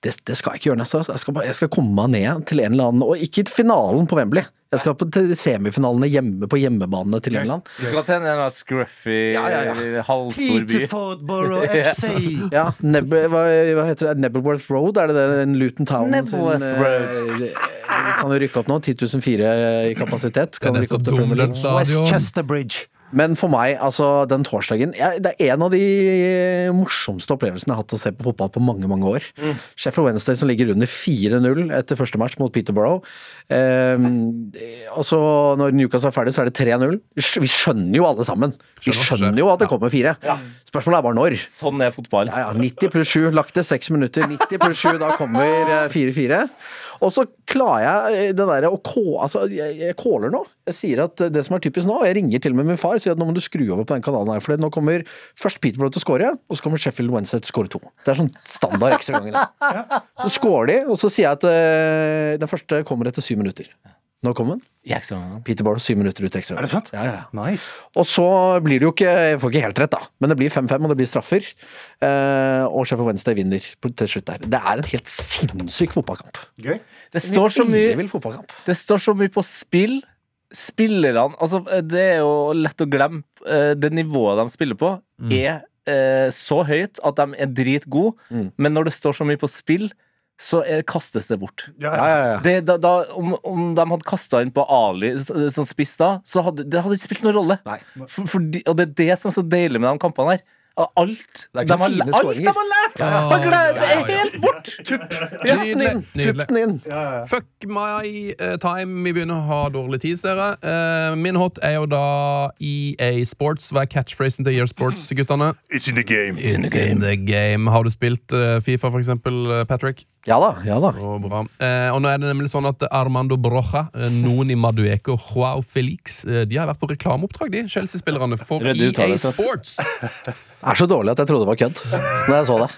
Det, det skal jeg ikke gjøre neste år. altså. Jeg skal, jeg skal komme meg ned til en eller annen Og ikke til finalen på Wembley. Jeg skal på, til semifinalene hjemme på hjemmebanene til England. Du skal til en eller annen scruffy, Ja, ja, ja. halvstor by. Peterborough FC. Ja, Neb hva, hva heter det? Nebelworth Road? Er det det Luton Town Nebelworth sin, eh, Kan jo rykke opp nå. 10.004 i kapasitet. Kan rykke opp til Premier League. Westchester Bridge. Men for meg, altså, den torsdagen jeg, Det er en av de morsomste opplevelsene jeg har hatt å se på fotball på mange, mange år. Sheffield Wednesday som ligger under 4-0 etter første match mot Peterborough. Um, og så når Newcastle er ferdig, så er det 3-0. Vi skjønner jo alle sammen. Vi Skjønner jo at det kommer fire. Spørsmålet er bare når. Sånn er fotball. Ja, ja, 90 pluss 7, lagt til 6 minutter. 90 pluss 7, da kommer eh, 4-4. Og så klarer jeg eh, det derre å kå... Altså, jeg, jeg caller nå. Jeg sier at det som er typisk nå, og jeg ringer til og med min far og sier at nå må du skru over på den kanalen her, for nå kommer først Peterborough til å score, og så kommer Sheffield Wednesday til å score to. Det er sånn standard ekstragangene. Så scorer de, og så sier jeg at eh, den første kommer etter syv minutter. Nå kom den. I Barlow, Peterborough syv minutter ut ekstra. Er det sant? Ja, ja. Nice. Og så blir det jo ikke Jeg får ikke helt rett, da. Men det blir 5-5, og det blir straffer. Eh, og Sheffield Wednesday vinner til slutt der. Det er en helt sinnssyk fotballkamp. Gøy. Det står så mye fotballkamp. Det står så mye på spill. Spillerne Altså, det er jo lett å glemme. Eh, Det nivået de spiller på, er eh, så høyt at de er dritgode, Mm. men når det står så mye på spill, så er, kastes det bort. Ja, Ja, ja. Det, da, da, om, om de hadde kasta inn på Ali som spiss da, så hadde det hadde ikke spilt noen rolle. Nei. For, fordi- og det er det som er så deilig med de kampene her. Alt Det er ikke fine alt de har lært! Ja, ja, ja. det er helt bort! Tupp den inn! Nydelig. Tupp den inn! Fuck my eh, time. Vi begynner å ha dårlig tid, ser jeg. Uh, min hot er jo da EA Sports. Hva er catchphrasen til EA Sports, guttene? It's in the game. It's in the game. Har du spilt uh, Fifa, for eksempel, Patrick? Ja da. ja da Så bra. Eh, og nå er det nemlig sånn at Armando Broja, Noni Madueco Joao Felix eh, De har vært på reklameoppdrag, de Chelsea-spillerne, for EA uttalelse. Sports. Det er så dårlig at jeg trodde det var kødd når jeg så det.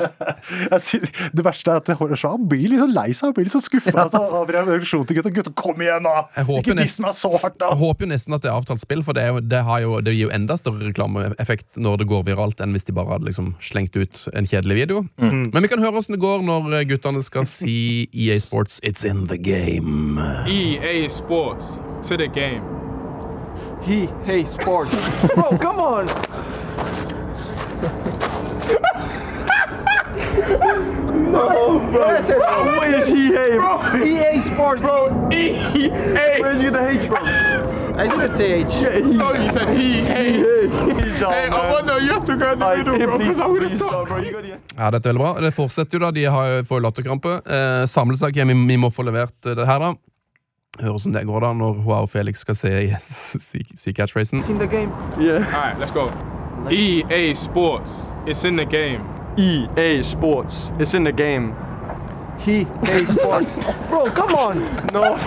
Det verste er at Horace han blir litt sånn lei seg. Han blir litt sånn skuffa av reaksjonen til gutta. Gutta, kom igjen, da! Jeg Ikke diss meg så hardt, da! Jeg håper jo nesten at det er avtalt spill, for det, er jo, det, har jo, det gir jo enda større reklameeffekt når det går viralt, enn hvis de bare hadde liksom slengt ut en kjedelig video. Men vi kan høre åssen det går når eh, guttene skal si EA Sports It's in the game. EA Sports to the game. He hates sports. Bro, come on. No, bro. I said, what is EA. Bro, EA Sports. Bro, EA. Where did you get the H from? I didn't say H. Yeah, he. Oh, you said he, hey. Hey, I wonder you have to go in the middle, bro, because I'm gonna stop. bro. You Ja, dette er veldig bra. Det fortsetter jo, da. De har, jo- får jo latterkrampe. Eh, Samlesak, hjemme, vi, må få levert eh, det her, da. Høre som det går da når hun og Felix skal se si, si catchphrasen. in the game. Yeah. All right, let's go. EA Sports, it's in the game. EA Sports. It's in the game. He hates sports. Bro, come on. No.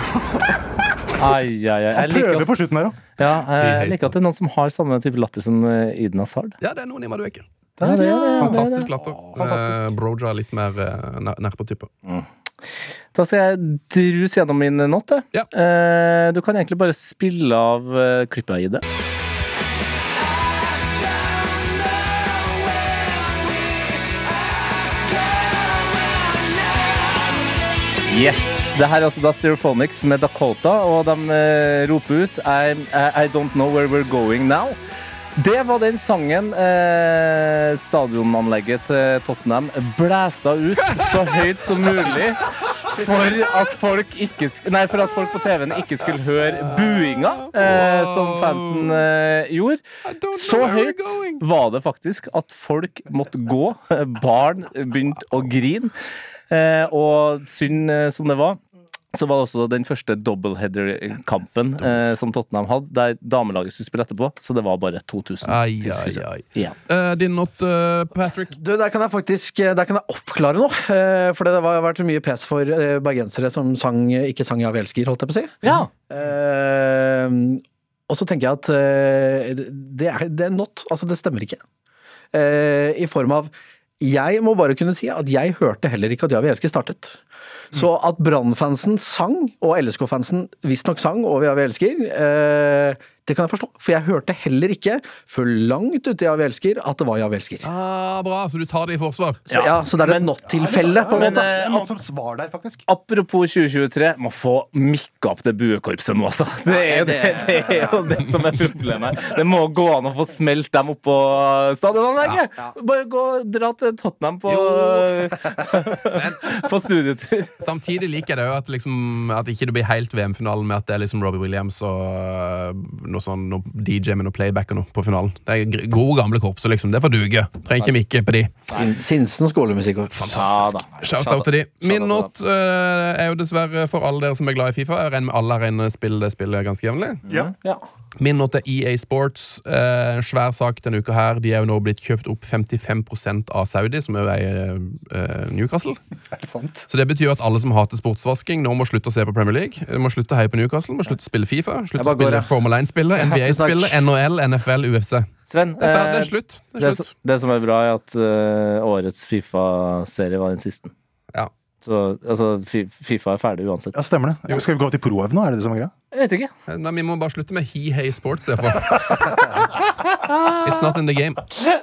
Ai, ai, ai. Jeg liker, prøver på slutten her òg. ja, jeg liker at det er noen som har samme type latter som Iden Eden Hazard. Ja, det er noen i Madueke. Ja, det er det, ja, Fantastisk er latter. Eh, Broja er litt mer uh, nær på type. Da skal jeg druse gjennom min not. Ja. Eh, du kan egentlig bare spille av klippet i det. Yes! Det her er altså da Stereophonics med Dakota, og de eh, roper ut I, I don't know where we're going now. Det var den sangen eh, stadionanlegget til Tottenham blæsta ut så høyt som mulig for at folk, ikke, nei, for at folk på TV-en ikke skulle høre buinga eh, som fansen eh, gjorde. Så høyt var det faktisk at folk måtte gå. Barn begynte å grine. Eh, og synd eh, som det var, så var det også den første doubleheader-kampen eh, som Tottenham hadde, der damelaget skulle spille etterpå. Så det var bare 2000. Ai, ai, ai. Ja. Uh, din not, uh, Patrick? Du, Der kan jeg faktisk der kan jeg oppklare noe. Uh, For det har vært mye pes for bergensere som sang, ikke sang 'Ja, vi elsker', holdt jeg på å si. ja. Eh, og så tenker jeg at det, er, det er not. Altså, det stemmer ikke. Eh, I form av Jeg må bare kunne si at jeg hørte heller ikke at Ja, vi elsker startet. Så at Brann-fansen sang, og LSK-fansen visstnok sang og Ja, vi elsker, eh, det kan jeg forstå. For jeg hørte heller ikke, før langt uti Ja, vi elsker, at det var Ja, vi elsker. Ah, bra, så du tar det i forsvar. Så, ja, så det er et not-tilfelle, på en Men, måte. eh, Det er mange som svarer der, faktisk. Apropos 2023, må få mikka opp det buekorpset nå, altså. Det er, jo det, det er jo det som er problemet. Det må gå an å få smelt dem opp på stadionanlegget. Bare gå og dra til Tottenham på, på studietur. Samtidig liker jeg det jo at, liksom, at ikke det blir helt VM-finalen med at det er liksom Robbie Williams og øh, noe sånn noe DJ med noe playback og noe på finalen. Det er gode, gamle korpser, liksom. Det får duge. Trenger ikke mikke på de. Sin- Sinsen skolemusikk. Fantastisk. Shout-out til de. Min not uh, er jo dessverre for alle dere som er glad i Fifa. Jeg regner med alle her inne spiller det spillet ganske jevnlig. Ja. Ja. Min not er EA Sports. Eh, svær sak denne uka her. De er jo nå blitt kjøpt opp 55% av Saudi, som er eier eh, Newcastle. Er det sant? Så det betyr at alle som hater sportsvasking, nå må slutte å se på Premier League. De må slutte å heie på Newcastle, må slutte å spille Fifa, slutte å spille går. Formel 1-spillet, NBA-spillet, NHL, NFL, UFC. Sven, Det er ferdig, det eh, er slutt. Det det, er slutt. det som er bra, er at uh, årets Fifa-serie var den siste. Ja. Så altså, Fifa er ferdig uansett. Ja, stemmer det. Jo, Skal vi gå til pro-EV nå? Er det det som er greia? Jeg vet ikke. Nei, vi må bare slutte med he hey sports. Derfor. It's not in the game.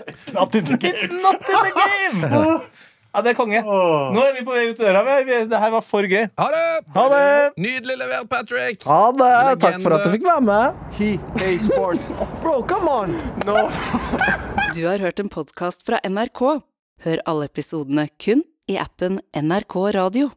It's not in the game! Ja, det er konge. Nå er vi på vei ut døra. Det her var for gøy. Ha det! Ha det! Nydelig levert, Patrick! Ha det! Takk for at du fikk være med. He, hey, sports. Bro, come on. No. Du har hørt en podkast fra NRK. Hør alle episodene kun i appen NRK Radio.